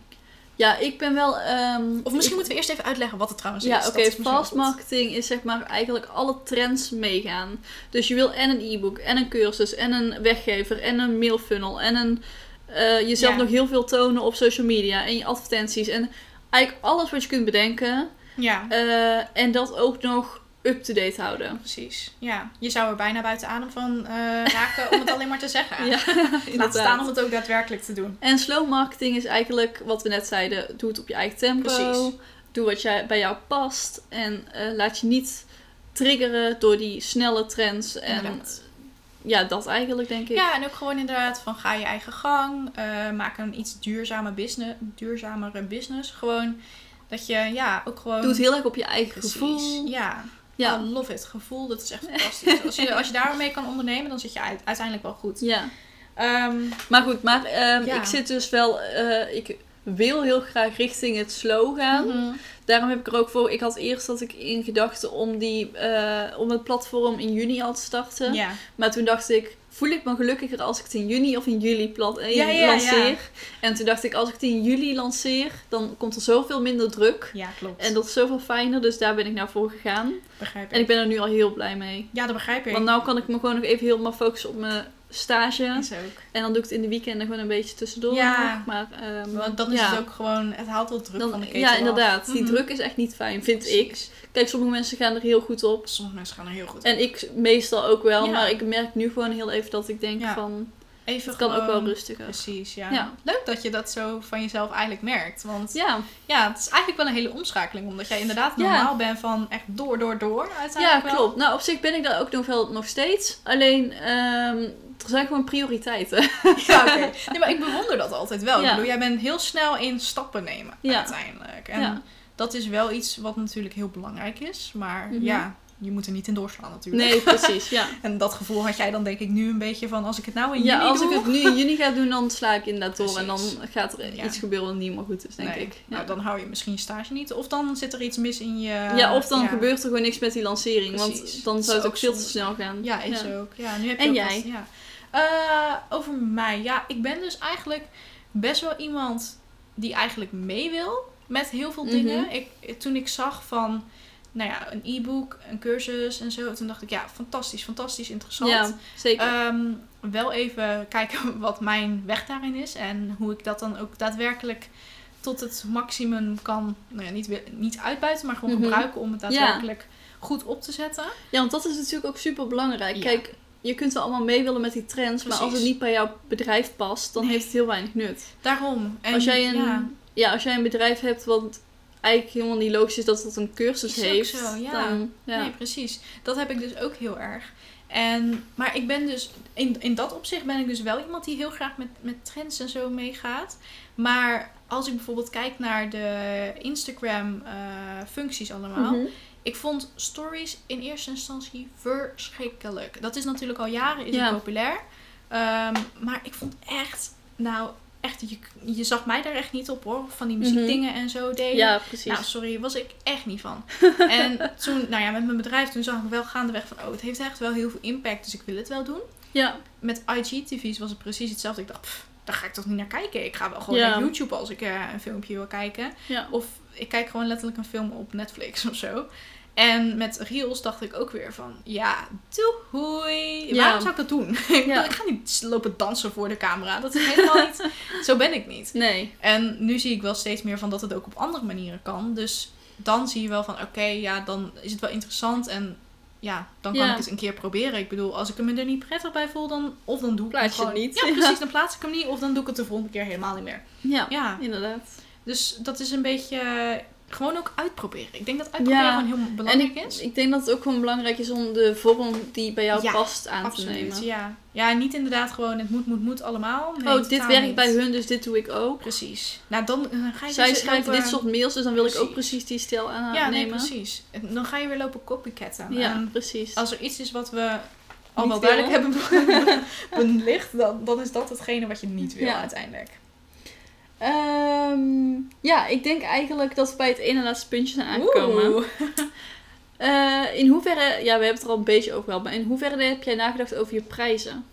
Ja, ik ben wel... ehm, Of misschien ik- moeten we eerst even uitleggen wat het trouwens Ja, is. oké. Is misschien Fast marketing is zeg maar eigenlijk alle trends meegaan. Dus je wil en een e-book, en een cursus, en een weggever, en een mailfunnel, en een, eh, jezelf Ja. nog heel veel tonen op social media, en je advertenties. En eigenlijk alles wat je kunt bedenken. Ja, eh, en dat ook nog up-to-date houden. precies. Ja, je zou er bijna buiten adem van eh, raken om het alleen maar te zeggen. Ja, Laat staan om het ook daadwerkelijk te doen. En slow marketing is eigenlijk wat we net zeiden: doe het op je eigen tempo. Precies. Doe wat jij, bij jou past. En eh, laat je niet triggeren door die snelle trends. En Inderdaad. ja, dat eigenlijk denk ik. Ja, en ook gewoon inderdaad van ga je eigen gang. eh, maak een iets duurzame business, duurzamere business. Gewoon dat je ja, ook gewoon... Doe het heel erg op je eigen Precies. gevoel. Ja, Ja. I love it. Gevoel, dat is echt fantastisch. Als je, als je daarmee kan ondernemen, dan zit je uit- uiteindelijk wel goed. ja. Ehm, Maar goed, maar ehm, Ja. ik zit dus wel. eh, ik wil heel graag richting het slow gaan. mhm. Daarom heb ik er ook voor. Ik had eerst dat ik in gedachten om, die, eh, om het platform in juni al te starten. Ja, Maar toen dacht ik, voel ik me gelukkiger als ik het in juni of in juli plat, eh, Ja, ja, lanceer. ja. En toen dacht ik, als ik het in juli lanceer, dan komt er zoveel minder druk. ja, klopt. En dat is zoveel fijner, dus daar ben ik nou voor gegaan. begrijp ik. En ik ben er nu al heel blij mee. Ja, dat begrijp ik. Want nou kan ik me gewoon nog even helemaal focussen op mijn stage. is ook. En dan doe ik het in de weekenden gewoon een beetje tussendoor. Ja. Maar, ehm, Want dan is het ook gewoon, het haalt wel druk Dan- van de ketel ja, af. inderdaad. Die Mhm. druk is echt niet fijn, vind ik. Kijk, sommige mensen gaan er heel goed op. Sommige mensen gaan er heel goed En ik meestal ook wel. Ja. Maar ik merk nu gewoon heel even dat ik denk Ja. van... Even Het kan ook wel rustiger. Precies, ja. Ja. Leuk dat je dat zo van jezelf eigenlijk merkt. Want ja. Ja, het is eigenlijk wel een hele omschakeling. Omdat jij inderdaad Ja. normaal bent van echt door, door, door. ja Uiteindelijk wel. klopt. Nou, op zich ben ik daar ook nog wel nog steeds. Alleen, ehm, er zijn gewoon prioriteiten. Ja, oké. Nee, maar ik bewonder dat altijd wel. Ik Ja. bedoel, jij bent heel snel in stappen nemen Ja. uiteindelijk. En Ja. Dat is wel iets wat natuurlijk heel belangrijk is. Maar Mhm. ja, je moet er niet in doorslaan natuurlijk. Nee, precies, ja. En dat gevoel had jij dan denk ik nu een beetje van als ik het nou in Ja, juni als doe. ik het nu in juni ga doen, dan sla ik inderdaad door. En dan gaat er Ja. iets gebeuren wat niet meer goed is, denk Nee. ik. Ja. Nou, dan hou je misschien je stage niet. Of dan zit er iets mis in je... ja, of dan gebeurt er gewoon niks met die lancering. Precies. Want dan Dat zou het ook veel te snel gaan. Ja, is ook. Ja, nu heb je En jij? wat- ja. Eh, over mij. Ja, ik ben dus eigenlijk best wel iemand die eigenlijk mee wil met heel veel Mhm. dingen. Ik, toen ik zag van, nou ja, een e-book, een cursus en zo. Toen dacht ik, ja, fantastisch, fantastisch interessant. Ja, zeker. Ehm, wel even kijken wat mijn weg daarin is. En hoe ik dat dan ook daadwerkelijk tot het maximum kan, nou ja, niet, niet uitbuiten, maar gewoon Mhm. gebruiken om het daadwerkelijk goed op te zetten. Ja, want dat is natuurlijk ook super belangrijk. Ja. Kijk, je kunt wel allemaal mee willen met die trends, maar als het niet bij jouw bedrijf past, dan Nee. heeft het heel weinig nut. Daarom. En als, jij een, ja, als jij een bedrijf hebt wat eigenlijk helemaal niet logisch is dat het een cursus Is ook heeft, zo, ja. dan ja. Nee, precies. Dat heb ik dus ook heel erg. En, maar ik ben dus, in, in dat opzicht ben ik dus wel iemand die heel graag met, met trends en zo meegaat. Maar als ik bijvoorbeeld kijk naar de Instagram eh, functies allemaal. Mhm. Ik vond stories in eerste instantie verschrikkelijk. Dat is natuurlijk al jaren is Ja. populair. Ehm, maar ik vond echt Nou, echt, je, je zag mij daar echt niet op hoor. Van die Mhm. muziekdingen en zo deden. Ja, precies. Nou, sorry, was ik echt niet van. en toen, nou ja, met mijn bedrijf, toen zag ik wel gaandeweg van, oh, het heeft echt wel heel veel impact, dus ik wil het wel doen. ja, Met IGTV's was het precies hetzelfde. Ik dacht, pff, daar ga ik toch niet naar kijken. Ik ga wel gewoon Ja. naar YouTube als ik eh, een filmpje wil kijken. ja. Of ik kijk gewoon letterlijk een film op Netflix of zo. En met Reels dacht ik ook weer van, ja, doei. Ja. Waarom zou ik dat doen? ik, bedoel, ik ga niet lopen dansen voor de camera. Dat is helemaal niet, zo ben ik niet. Nee. En nu zie ik wel steeds meer van dat het ook op andere manieren kan. Dus dan zie je wel van, oké, ja, dan is het wel interessant. En ja, dan kan Ja. ik het een keer proberen. Ik bedoel, als ik hem er niet prettig bij voel, dan of dan doe ik Plaats het gewoon niet. Ja, precies, dan plaats ik hem niet. Of dan doe ik het de volgende keer helemaal niet meer. Ja, Ja, inderdaad. dus dat is een beetje gewoon ook uitproberen. Ik denk dat uitproberen Ja. gewoon heel En belangrijk ik, is. ik denk dat het ook gewoon belangrijk is om de vorm die bij jou Ja, past aan te nemen. ja. Ja, niet inderdaad gewoon het moet, moet, moet allemaal. Nee, oh, dit werkt niet. bij hun, dus dit doe ik ook. Precies. Nou, dan eh, ga je Zij dus schrijven lopen- dit soort mails, dus dan wil ik ook Precies. die stijl Ja, nee, aannemen. precies. En Dan ga je weer lopen copycatten. Ja, En precies. als er iets is wat we al Niet wel duidelijk hebben belicht, dan, dan is dat hetgene wat je niet wil Ja. uiteindelijk. Ehm, ja, ik denk eigenlijk dat we bij het ene laatste puntje zijn aangekomen. Eh, in hoeverre, ja, we hebben het er al een beetje over gehad, maar in hoeverre heb jij nagedacht over je prijzen?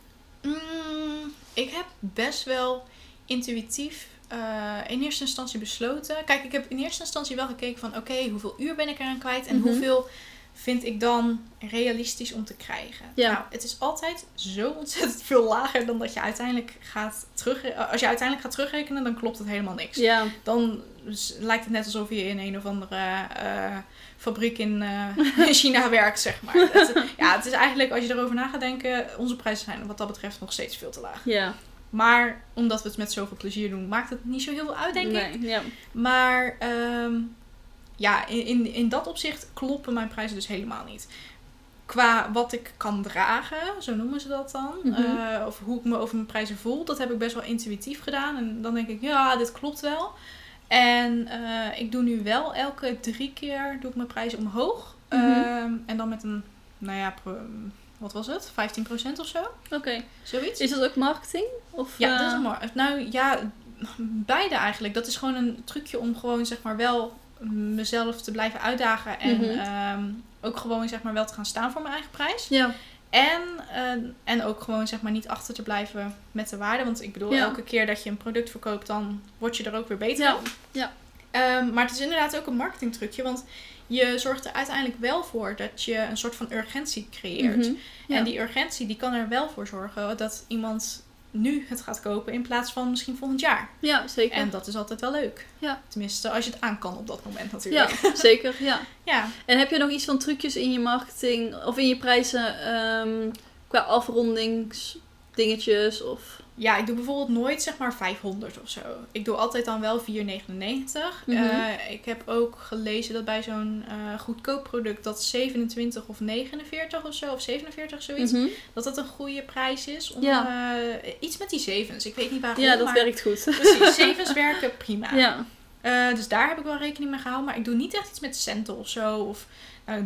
Mm, ik heb best wel intuïtief eh, in eerste instantie besloten. Kijk, ik heb in eerste instantie wel gekeken van oké, hoeveel uur ben ik eraan kwijt en Mhm. hoeveel vind ik dan realistisch om te krijgen. Ja. Nou, het is altijd zo ontzettend veel lager dan dat je uiteindelijk gaat terug. eh, Als je uiteindelijk gaat terugrekenen, dan klopt het helemaal niks. Ja, Dan lijkt het net alsof je in een of andere eh, fabriek in, eh, in China werkt, zeg maar. Ja, het is eigenlijk, als je erover na gaat denken, onze prijzen zijn wat dat betreft nog steeds veel te laag. ja. Maar omdat we het met zoveel plezier doen, maakt het niet zo heel veel uit, denk ik. nee, ja. Maar ehm, ja, in, in, in dat opzicht kloppen mijn prijzen dus helemaal niet. Qua wat ik kan dragen, zo noemen ze dat dan. Mhm. eh, of hoe ik me over mijn prijzen voel. Dat heb ik best wel intuïtief gedaan. En dan denk ik, ja, dit klopt wel. En eh, ik doe nu wel elke drie keer doe ik mijn prijzen omhoog. Mhm. Ehm, en dan met een, nou ja, wat was het? 15% of zo? Oké. Zoiets. Is dat ook marketing? Of, Ja, eh, dat is Nou ja, beide eigenlijk. Dat is gewoon een trucje om gewoon zeg maar wel mezelf te blijven uitdagen. En Mhm. ehm, ook gewoon zeg maar wel te gaan staan voor mijn eigen prijs. Ja, En, eh, en ook gewoon zeg maar niet achter te blijven met de waarde. Want ik bedoel, Ja. elke keer dat je een product verkoopt, dan word je er ook weer beter Ja, ja. Ehm, maar het is inderdaad ook een marketingtrucje. Want je zorgt er uiteindelijk wel voor dat je een soort van urgentie creëert. Mhm. Ja. En die urgentie die kan er wel voor zorgen dat iemand nu het gaat kopen in plaats van misschien volgend jaar. ja, zeker. En dat is altijd wel leuk. Ja. Tenminste, als je het aan kan op dat moment natuurlijk. Ja, zeker, ja. Ja. En heb je nog iets van trucjes in je marketing of in je prijzen ehm, qua afrondingsdingetjes of... Ja, ik doe bijvoorbeeld nooit zeg maar 500 of zo. Ik doe altijd dan wel 4,99. Mhm. Eh, ik heb ook gelezen dat bij zo'n eh, goedkoop product dat 27 of 49 of zo, of 47 zoiets, Mhm. dat dat een goede prijs is. Om, Ja. eh, iets met die zevens. Ik weet niet waarom. Ja, dat maar werkt goed. Precies, zevens werken prima. Ja, dus daar heb ik wel rekening mee gehouden. Maar ik doe niet echt iets met centen of zo. Of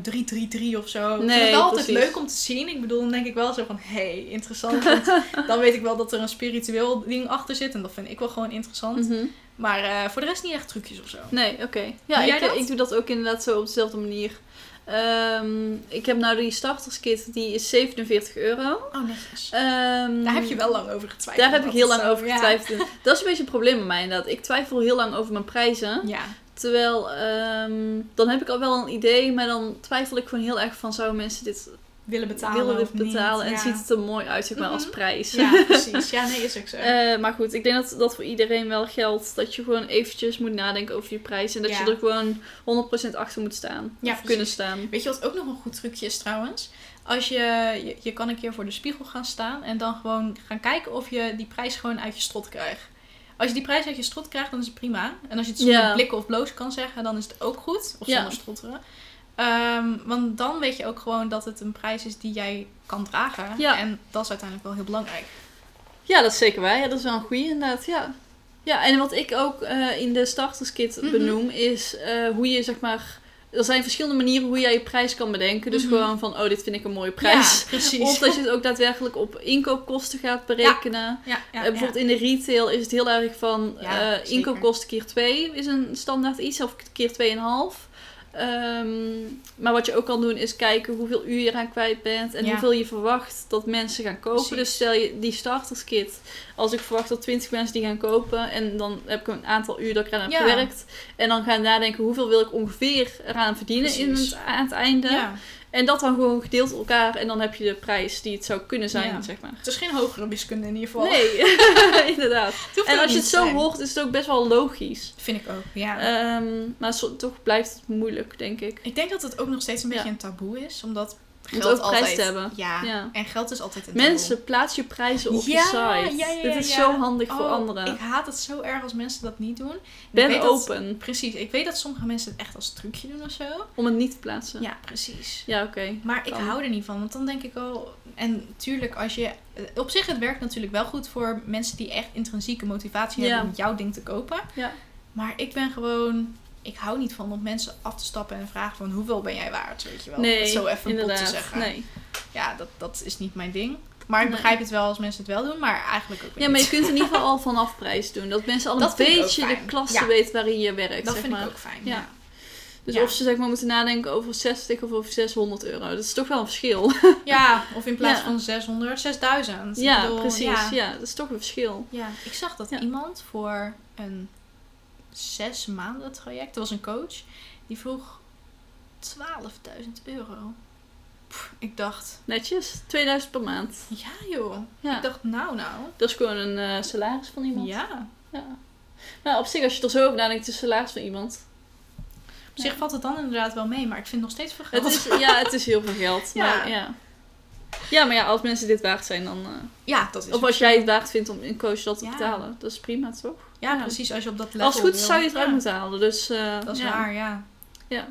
333 of zo. ik vind Nee, het wel altijd leuk om te zien. Ik bedoel, dan denk ik wel zo van... Hé, hey, interessant. Dan weet ik wel dat er een spiritueel ding achter zit. En dat vind ik wel gewoon interessant. Mhm. Maar eh, voor de rest niet echt trucjes of zo. Nee, oké. Ja, ik, ik doe dat ook inderdaad zo op dezelfde manier. Ehm, ik heb nou die starterskit, die is 47 euro. Oh, netjes. Ehm, Daar heb je wel lang over getwijfeld. Daar heb ik heel lang zo- over ja. getwijfeld. Dat is een beetje een probleem bij mij inderdaad. Ik twijfel heel lang over mijn prijzen. Ja, Terwijl, ehm, dan heb ik al wel een idee, maar dan twijfel ik gewoon heel erg van, zouden mensen dit willen betalen willen dit betalen? En ja. ziet het er mooi uit, zeg maar, als Mhm. prijs. Ja, precies. Ja, nee, is ook zo. Eh, maar goed, ik denk dat dat voor iedereen wel geldt. Dat je gewoon eventjes moet nadenken over je prijs. En dat Ja. je er gewoon 100% achter moet staan. Ja, of kunnen staan. Weet je wat ook nog een goed trucje is trouwens? Als je, je, je kan een keer voor de spiegel gaan staan en dan gewoon gaan kijken of je die prijs gewoon uit je strot krijgt. Als je die prijs uit je strot krijgt, dan is het prima. En als je het zonder Ja. blikken of bloos kan zeggen, dan is het ook goed. Of Ja. zonder stotteren. Ehm, want dan weet je ook gewoon dat het een prijs is die jij kan dragen. Ja. En dat is uiteindelijk wel heel belangrijk. Ja, dat is zeker waar. Ja, dat is wel een goeie inderdaad. Ja, ja en wat ik ook eh, in de starterskit Mhm. benoem is eh, hoe je zeg maar er zijn verschillende manieren hoe jij je prijs kan bedenken. Dus Mhm. gewoon van, oh, dit vind ik een mooie prijs. Ja. Of dat je het ook daadwerkelijk op inkoopkosten gaat berekenen. ja, ja, Eh, bijvoorbeeld in de retail is het heel erg van eh, inkoopkosten keer 2 is een standaard iets, of keer 2,5. Ehm maar wat je ook kan doen is kijken hoeveel uur je eraan kwijt bent en Ja. hoeveel je verwacht dat mensen gaan kopen. Precies. Dus stel je die starterskit, als ik verwacht dat 20 mensen die gaan kopen en dan heb ik een aantal uur dat ik eraan heb Ja. gewerkt. En dan gaan nadenken hoeveel wil ik ongeveer eraan verdienen in het, aan het einde. Ja. En dat dan gewoon gedeeld elkaar en dan heb je de prijs die het zou kunnen zijn, Ja. zeg maar. Het is geen hogere wiskunde in ieder geval. Nee, inderdaad. En als je het zo hoort, is het ook best wel logisch. Vind ik ook, ja. Ehm, maar toch blijft het moeilijk, denk ik. ik denk dat het ook nog steeds een beetje Ja. een taboe is, omdat Geld over prijs te hebben. Ja. Ja. en geld is altijd een taboe. Mensen, plaats je prijzen op Ja, je site. ja, ja, Dit is zo handig voor Oh, anderen. Ik haat het zo erg als mensen dat niet doen. Ben dat- open Precies, ik weet dat sommige mensen het echt als trucje doen of zo. om het niet te plaatsen. Ja, precies. Ja, oké. Maar ik hou er niet van, want dan denk ik al... En tuurlijk, als je... Op zich, het werkt natuurlijk wel goed voor mensen die echt intrinsieke motivatie hebben om jouw ding te kopen. Ja. Maar ik ben gewoon... Ik hou niet van om mensen af te stappen en vragen van hoeveel ben jij waard, weet je wel. Nee, zo even bot te zeggen. Nee. Ja, dat, dat is niet mijn ding. Maar ik Nee. begrijp het wel als mensen het wel doen, maar eigenlijk ook weer Ja, maar je niet. kunt in ieder geval al vanaf prijs doen. Dat mensen al een Dat beetje de klasse Ja. weten waarin je werkt. Dat zeg vind maar. ik ook fijn, Ja. ja. Dus Ja. of ze zeg maar moeten nadenken over 60 of over 600 euro. Dat is toch wel een verschil. Ja, of in plaats van 600, 6000. Ik ja, bedoel, precies. Ja. Dat is toch een verschil. Ja, ik zag dat iemand voor een zes maanden traject, dat was een coach, die vroeg 12.000 euro. Pff, ik dacht, Netjes. 2000 per maand. ja joh. Ja. Ik dacht, nou nou. Dat is gewoon een eh, salaris van iemand. Ja. Ja. Nou, op zich, als je er zo over nadenkt, is het salaris van iemand. Op zich Ja. valt het dan inderdaad wel mee, maar ik vind het nog steeds veel geld. Het is, ja, het is heel veel geld. Ja. Maar, ja. Ja, maar ja, als mensen dit waard zijn, dan... eh, Ja, dat is of als jij het waard vindt om een coach dat te Ja. betalen. Dat is prima, toch? Ja, ja. precies. Als je op dat level Als het goed is, zou je het Ja, moeten halen. Dus, eh, Dat is ja. waar, ja. Ja.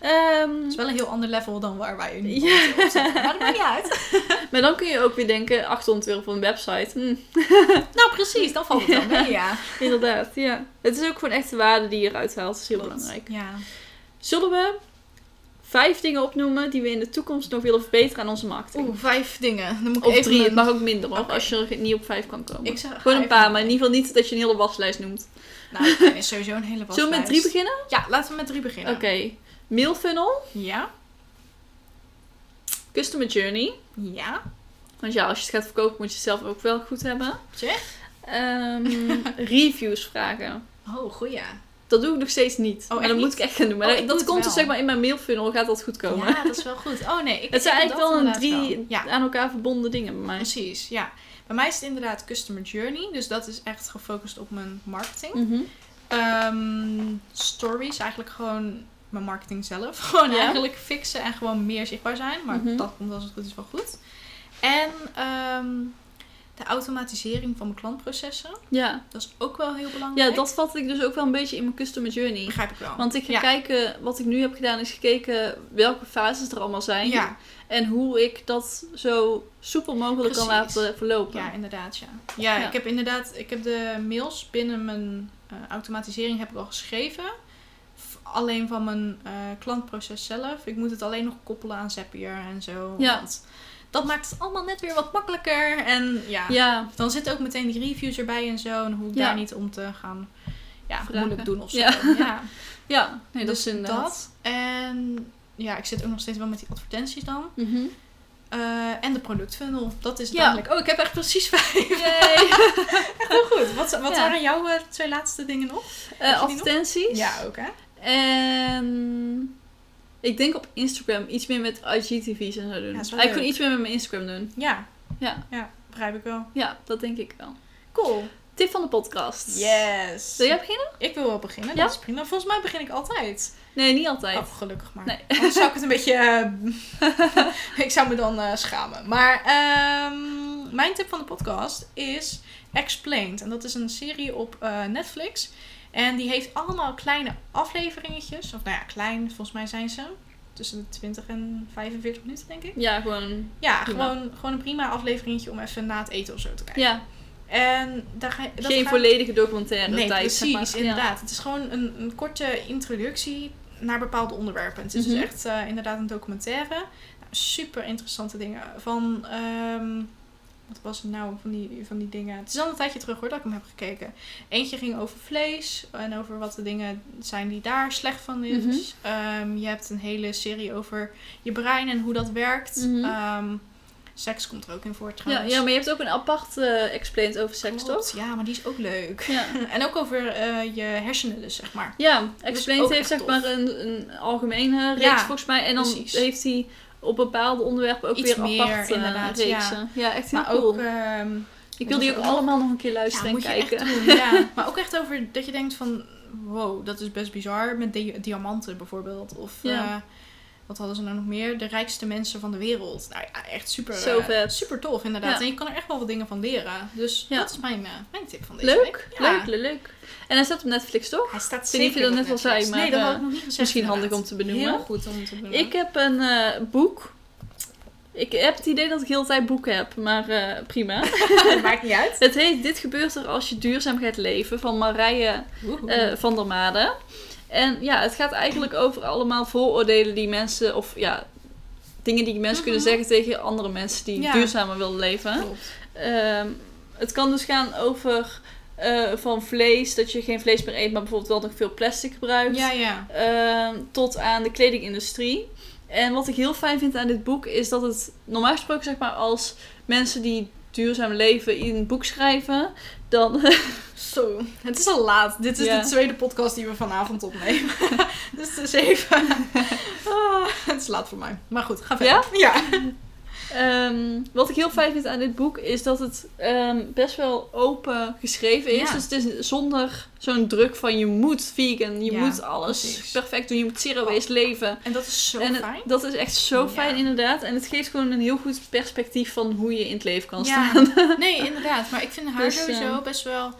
Ehm, Het is wel een heel ander level dan waar wij nu. Maar dat maakt niet uit. maar dan kun je ook weer denken, 800 euro voor een website. Hm, Nou, precies. Dan valt het wel mee, ja. inderdaad, ja. Het is ook gewoon echt de waarde die je eruit haalt. Dat is heel belangrijk. Ja. Zullen we vijf dingen opnoemen die we in de toekomst nog willen verbeteren aan onze marketing? Oeh, vijf dingen. Dan moet ik Of even drie, het mag ook minder hoor, als je er niet op vijf kan komen. Ik zeg, Gewoon een paar, maar in ieder geval niet dat je een hele waslijst noemt. Nou, dat is sowieso een hele Zullen we met drie beginnen? Ja, laten we met drie beginnen. Oké. Mailfunnel, Ja. customer journey. Ja. Want ja, als je het gaat verkopen moet je het zelf ook wel goed hebben. Check. Ehm, reviews vragen. Oh, goeie. Dat doe ik nog steeds niet. Oh, maar echt dat moet ik echt gaan doen. Maar Oh, dat, komt dus zeg maar in mijn mailfunnel gaat dat goed komen. Ja, dat is wel goed. Oh nee, ik het zijn eigenlijk wel een drie wel. Ja, aan elkaar verbonden dingen bij mij. precies. Ja. Bij mij is het inderdaad customer journey. Dus dat is echt gefocust op mijn marketing. Mhm. Ehm, stories, eigenlijk gewoon mijn marketing zelf. Gewoon Ja. eigenlijk fixen en gewoon meer zichtbaar zijn. Maar Mhm. dat komt als het goed is wel goed. En ehm, de automatisering van mijn klantprocessen. Ja. Dat is ook wel heel belangrijk. ja, dat vat ik dus ook wel een beetje in mijn customer journey. begrijp ik wel. Want ik ga Ja. kijken, wat ik nu heb gedaan, is gekeken welke fases er allemaal zijn. ja, En hoe ik dat zo soepel mogelijk kan laten verlopen. ja, inderdaad, ja. ja. Ja. ik heb inderdaad, ik heb de mails binnen mijn eh, automatisering heb ik al geschreven. Alleen van mijn eh, klantproces zelf. Ik moet het alleen nog koppelen aan Zapier en zo. Ja. Want dat maakt het allemaal net weer wat makkelijker. En ja, ja, dan zitten ook meteen die reviews erbij en zo. En hoe ik Ja. daar niet om te gaan ja, moeilijk doen of zo. Ja. Ja. ja. nee, dat Dus is inderdaad. dat. En ja, ik zit ook nog steeds wel met die advertenties dan. Mhm. Eh, en de productfunnel. Dat is Ja. Oh, ik heb echt precies vijf. Heel goed. Wat, wat waren jouw eh, twee laatste dingen nog? Eh, nog? advertenties. Ja, ook hè? En ik denk op Instagram iets meer met IGTV's en zo doen. Eigenlijk leuk. gewoon iets meer met mijn Instagram doen. Ja. Ja. Ja, begrijp ik wel. Ja, dat denk ik wel. Cool. Tip van de podcast. Yes. Wil jij beginnen? Ik wil wel beginnen. Ja? Dat is prima. Volgens mij begin ik altijd. Nee, niet altijd. Oh, gelukkig maar. Nee. Anders zou ik het een beetje... eh, ik zou me dan eh, schamen. Maar ehm, mijn tip van de podcast is Explained. En dat is een serie op eh, Netflix. En die heeft allemaal kleine afleveringetjes. Of nou ja, klein. Volgens mij zijn ze tussen de 20 en 45 minuten, denk ik. Ja, gewoon. Ja, Prima. gewoon, gewoon een prima afleveringetje om even na het eten of zo te kijken. Ja, En daar ga je... dat geen gaat- volledige documentaire Nee, tijd. precies, zeg maar. Ja. inderdaad. Het is gewoon een, een korte introductie. naar bepaalde onderwerpen. Het is Mhm. dus echt eh, inderdaad een documentaire. Nou, super interessante dingen. Van, ehm, wat was het nou van die, van die dingen? Het is al een tijdje terug hoor dat ik hem heb gekeken. Eentje ging over vlees en over wat de dingen zijn die daar slecht van is. Mhm. Ehm, je hebt een hele serie over je brein en hoe dat werkt. Mhm. Ehm, seks komt er ook in voor Ja, trouwens. ja, maar je hebt ook een apart eh explained over seks, Klopt, toch? Ja, maar die is ook leuk. Ja. En ook over eh, je hersenen dus, zeg maar. Ja, Explained heeft zeg maar een, een algemene reeks Ja, volgens mij. En dan precies. heeft hij op bepaalde onderwerpen ook Iets weer meer, aparte inderdaad, reeksen. Ja. echt heel Maar cool. ook... ehm, ik wil die ook ook- allemaal nog een keer ja, luisteren en kijken. echt doen. Ja. Maar ook echt over dat je denkt van... Wow, dat is best bizar. Met di- diamanten bijvoorbeeld. Of... Ja. eh, wat hadden ze nou nog meer? De rijkste mensen van de wereld. Nou ja, echt super, Zo eh, vet. super tof inderdaad. Ja. En je kan er echt wel wat dingen van leren. Dus Ja. dat is mijn, eh, mijn tip van deze Leuk, week. Ja. leuk, leuk, leuk. En hij staat op Netflix, toch? Hij staat weet niet of je zeker dat net al zei, maar, Nee, dat had eh, ik nog niet gezegd misschien handig om te benoemen. Heel goed om te benoemen. Ik heb een boek. Ik heb het idee dat ik heel de tijd boeken heb, maar eh, prima. Maakt niet uit. Het heet Dit gebeurt er als je duurzaam gaat leven van Marije van der Made. En ja, het gaat eigenlijk over allemaal vooroordelen die mensen, of ja, dingen die mensen kunnen Mhm. zeggen tegen andere mensen die Ja. duurzamer willen leven. Ehm, het kan dus gaan over eh, van vlees, dat je geen vlees meer eet, maar bijvoorbeeld wel nog veel plastic gebruikt. Ja, ja. Ehm, tot aan de kledingindustrie. En wat ik heel fijn vind aan dit boek is dat het normaal gesproken, zeg maar, als mensen die duurzaam leven in een boek schrijven, dan. Zo, het is al laat. Dit is Ja. de tweede podcast die we vanavond opnemen. dus het is even... Ah, het is laat voor mij. Maar goed, ga verder. Ja? Ehm, wat ik heel fijn vind aan dit boek is dat het ehm, best wel open geschreven is. Ja. Dus het is zonder zo'n druk van je moet vegan, je Ja, moet alles precies. perfect doen, je moet zero Oh. waste leven. En dat is zo en het- fijn. dat is echt zo Ja. fijn inderdaad. En het geeft gewoon een heel goed perspectief van hoe je in het leven kan Ja. staan. Nee, inderdaad. Maar ik vind haar Dus, sowieso eh, best wel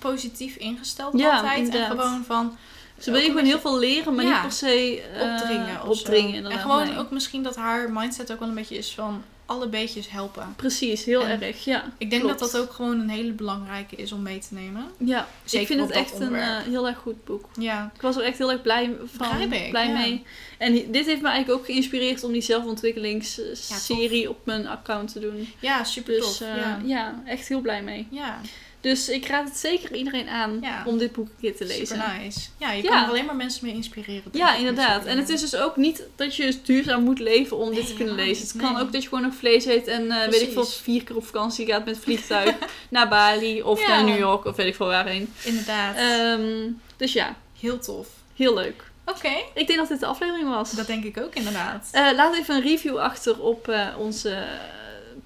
positief ingesteld Ja, altijd. inderdaad. En gewoon van... Ze wil je gewoon heel veel leren, maar Ja. niet per se eh, opdringen opdringen. En gewoon nee. ook misschien dat haar mindset ook wel een beetje is van alle beetjes helpen. Precies, heel En erg, ja. Ik denk Klopt. dat dat ook gewoon een hele belangrijke is om mee te nemen. Ja, Zeker ik vind het echt een eh, heel erg goed boek. Ja, Ik was er echt heel erg blij van. Blij ja. mee. En dit heeft me eigenlijk ook geïnspireerd om die zelfontwikkelingsserie op mijn account te doen. ja super Dus tof. eh, ja. ja, echt heel blij mee. ja, Dus ik raad het zeker iedereen aan Ja. om dit boek een keer te lezen. super nice. Ja, je Ja. kan er alleen maar mensen mee inspireren. Ja, inderdaad. En het is dus ook niet dat je dus duurzaam moet leven om dit te kunnen lezen. Het kan ook dat je gewoon nog vlees eet en eh, weet ik veel, vier keer op vakantie gaat met vliegtuig naar Bali of naar New York of weet ik veel waarheen. Inderdaad. Ehm, dus ja, Heel tof. heel leuk. Oké, Ik denk dat dit de aflevering was. dat denk ik ook inderdaad. Eh, laat even een review achter op, eh, onze,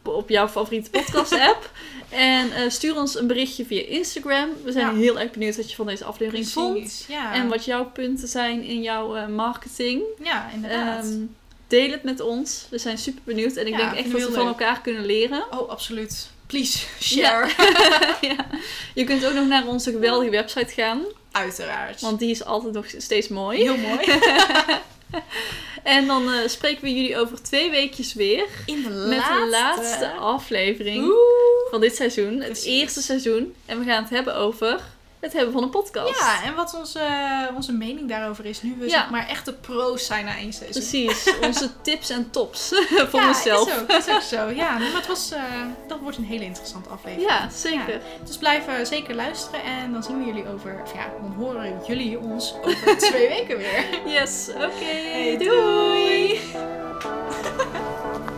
op jouw favoriete podcast app. en eh, stuur ons een berichtje via Instagram. We zijn Ja. heel erg benieuwd wat je van deze aflevering vond. Precies, Ja. En wat jouw punten zijn in jouw eh, marketing. Ja, inderdaad. Ehm, deel het met ons. We zijn super benieuwd. En ik Ja, denk echt dat we van elkaar kunnen leren. oh, absoluut. Please, share. ja. Je kunt ook nog naar onze geweldige website gaan. Uiteraard. Want die is altijd nog steeds mooi. Heel mooi. En dan eh, spreken we jullie over twee weekjes weer. In de Met de laatste aflevering Oeh. van dit seizoen. Het eerste seizoen. En we gaan het hebben over het hebben van een podcast. Ja, en wat onze, onze mening daarover is nu we Ja. zeg maar echte pro's zijn na één seizoen. Precies. Onze tips en tops voor ja, onszelf. Is ook, is ook zo. Ja, maar het was, eh, dat wordt een hele interessante aflevering. Ja, zeker. Dus blijf eh, zeker luisteren en dan zien we jullie over, of ja, dan horen jullie ons over twee weken weer. Yes, oké. Hey, doei. doei.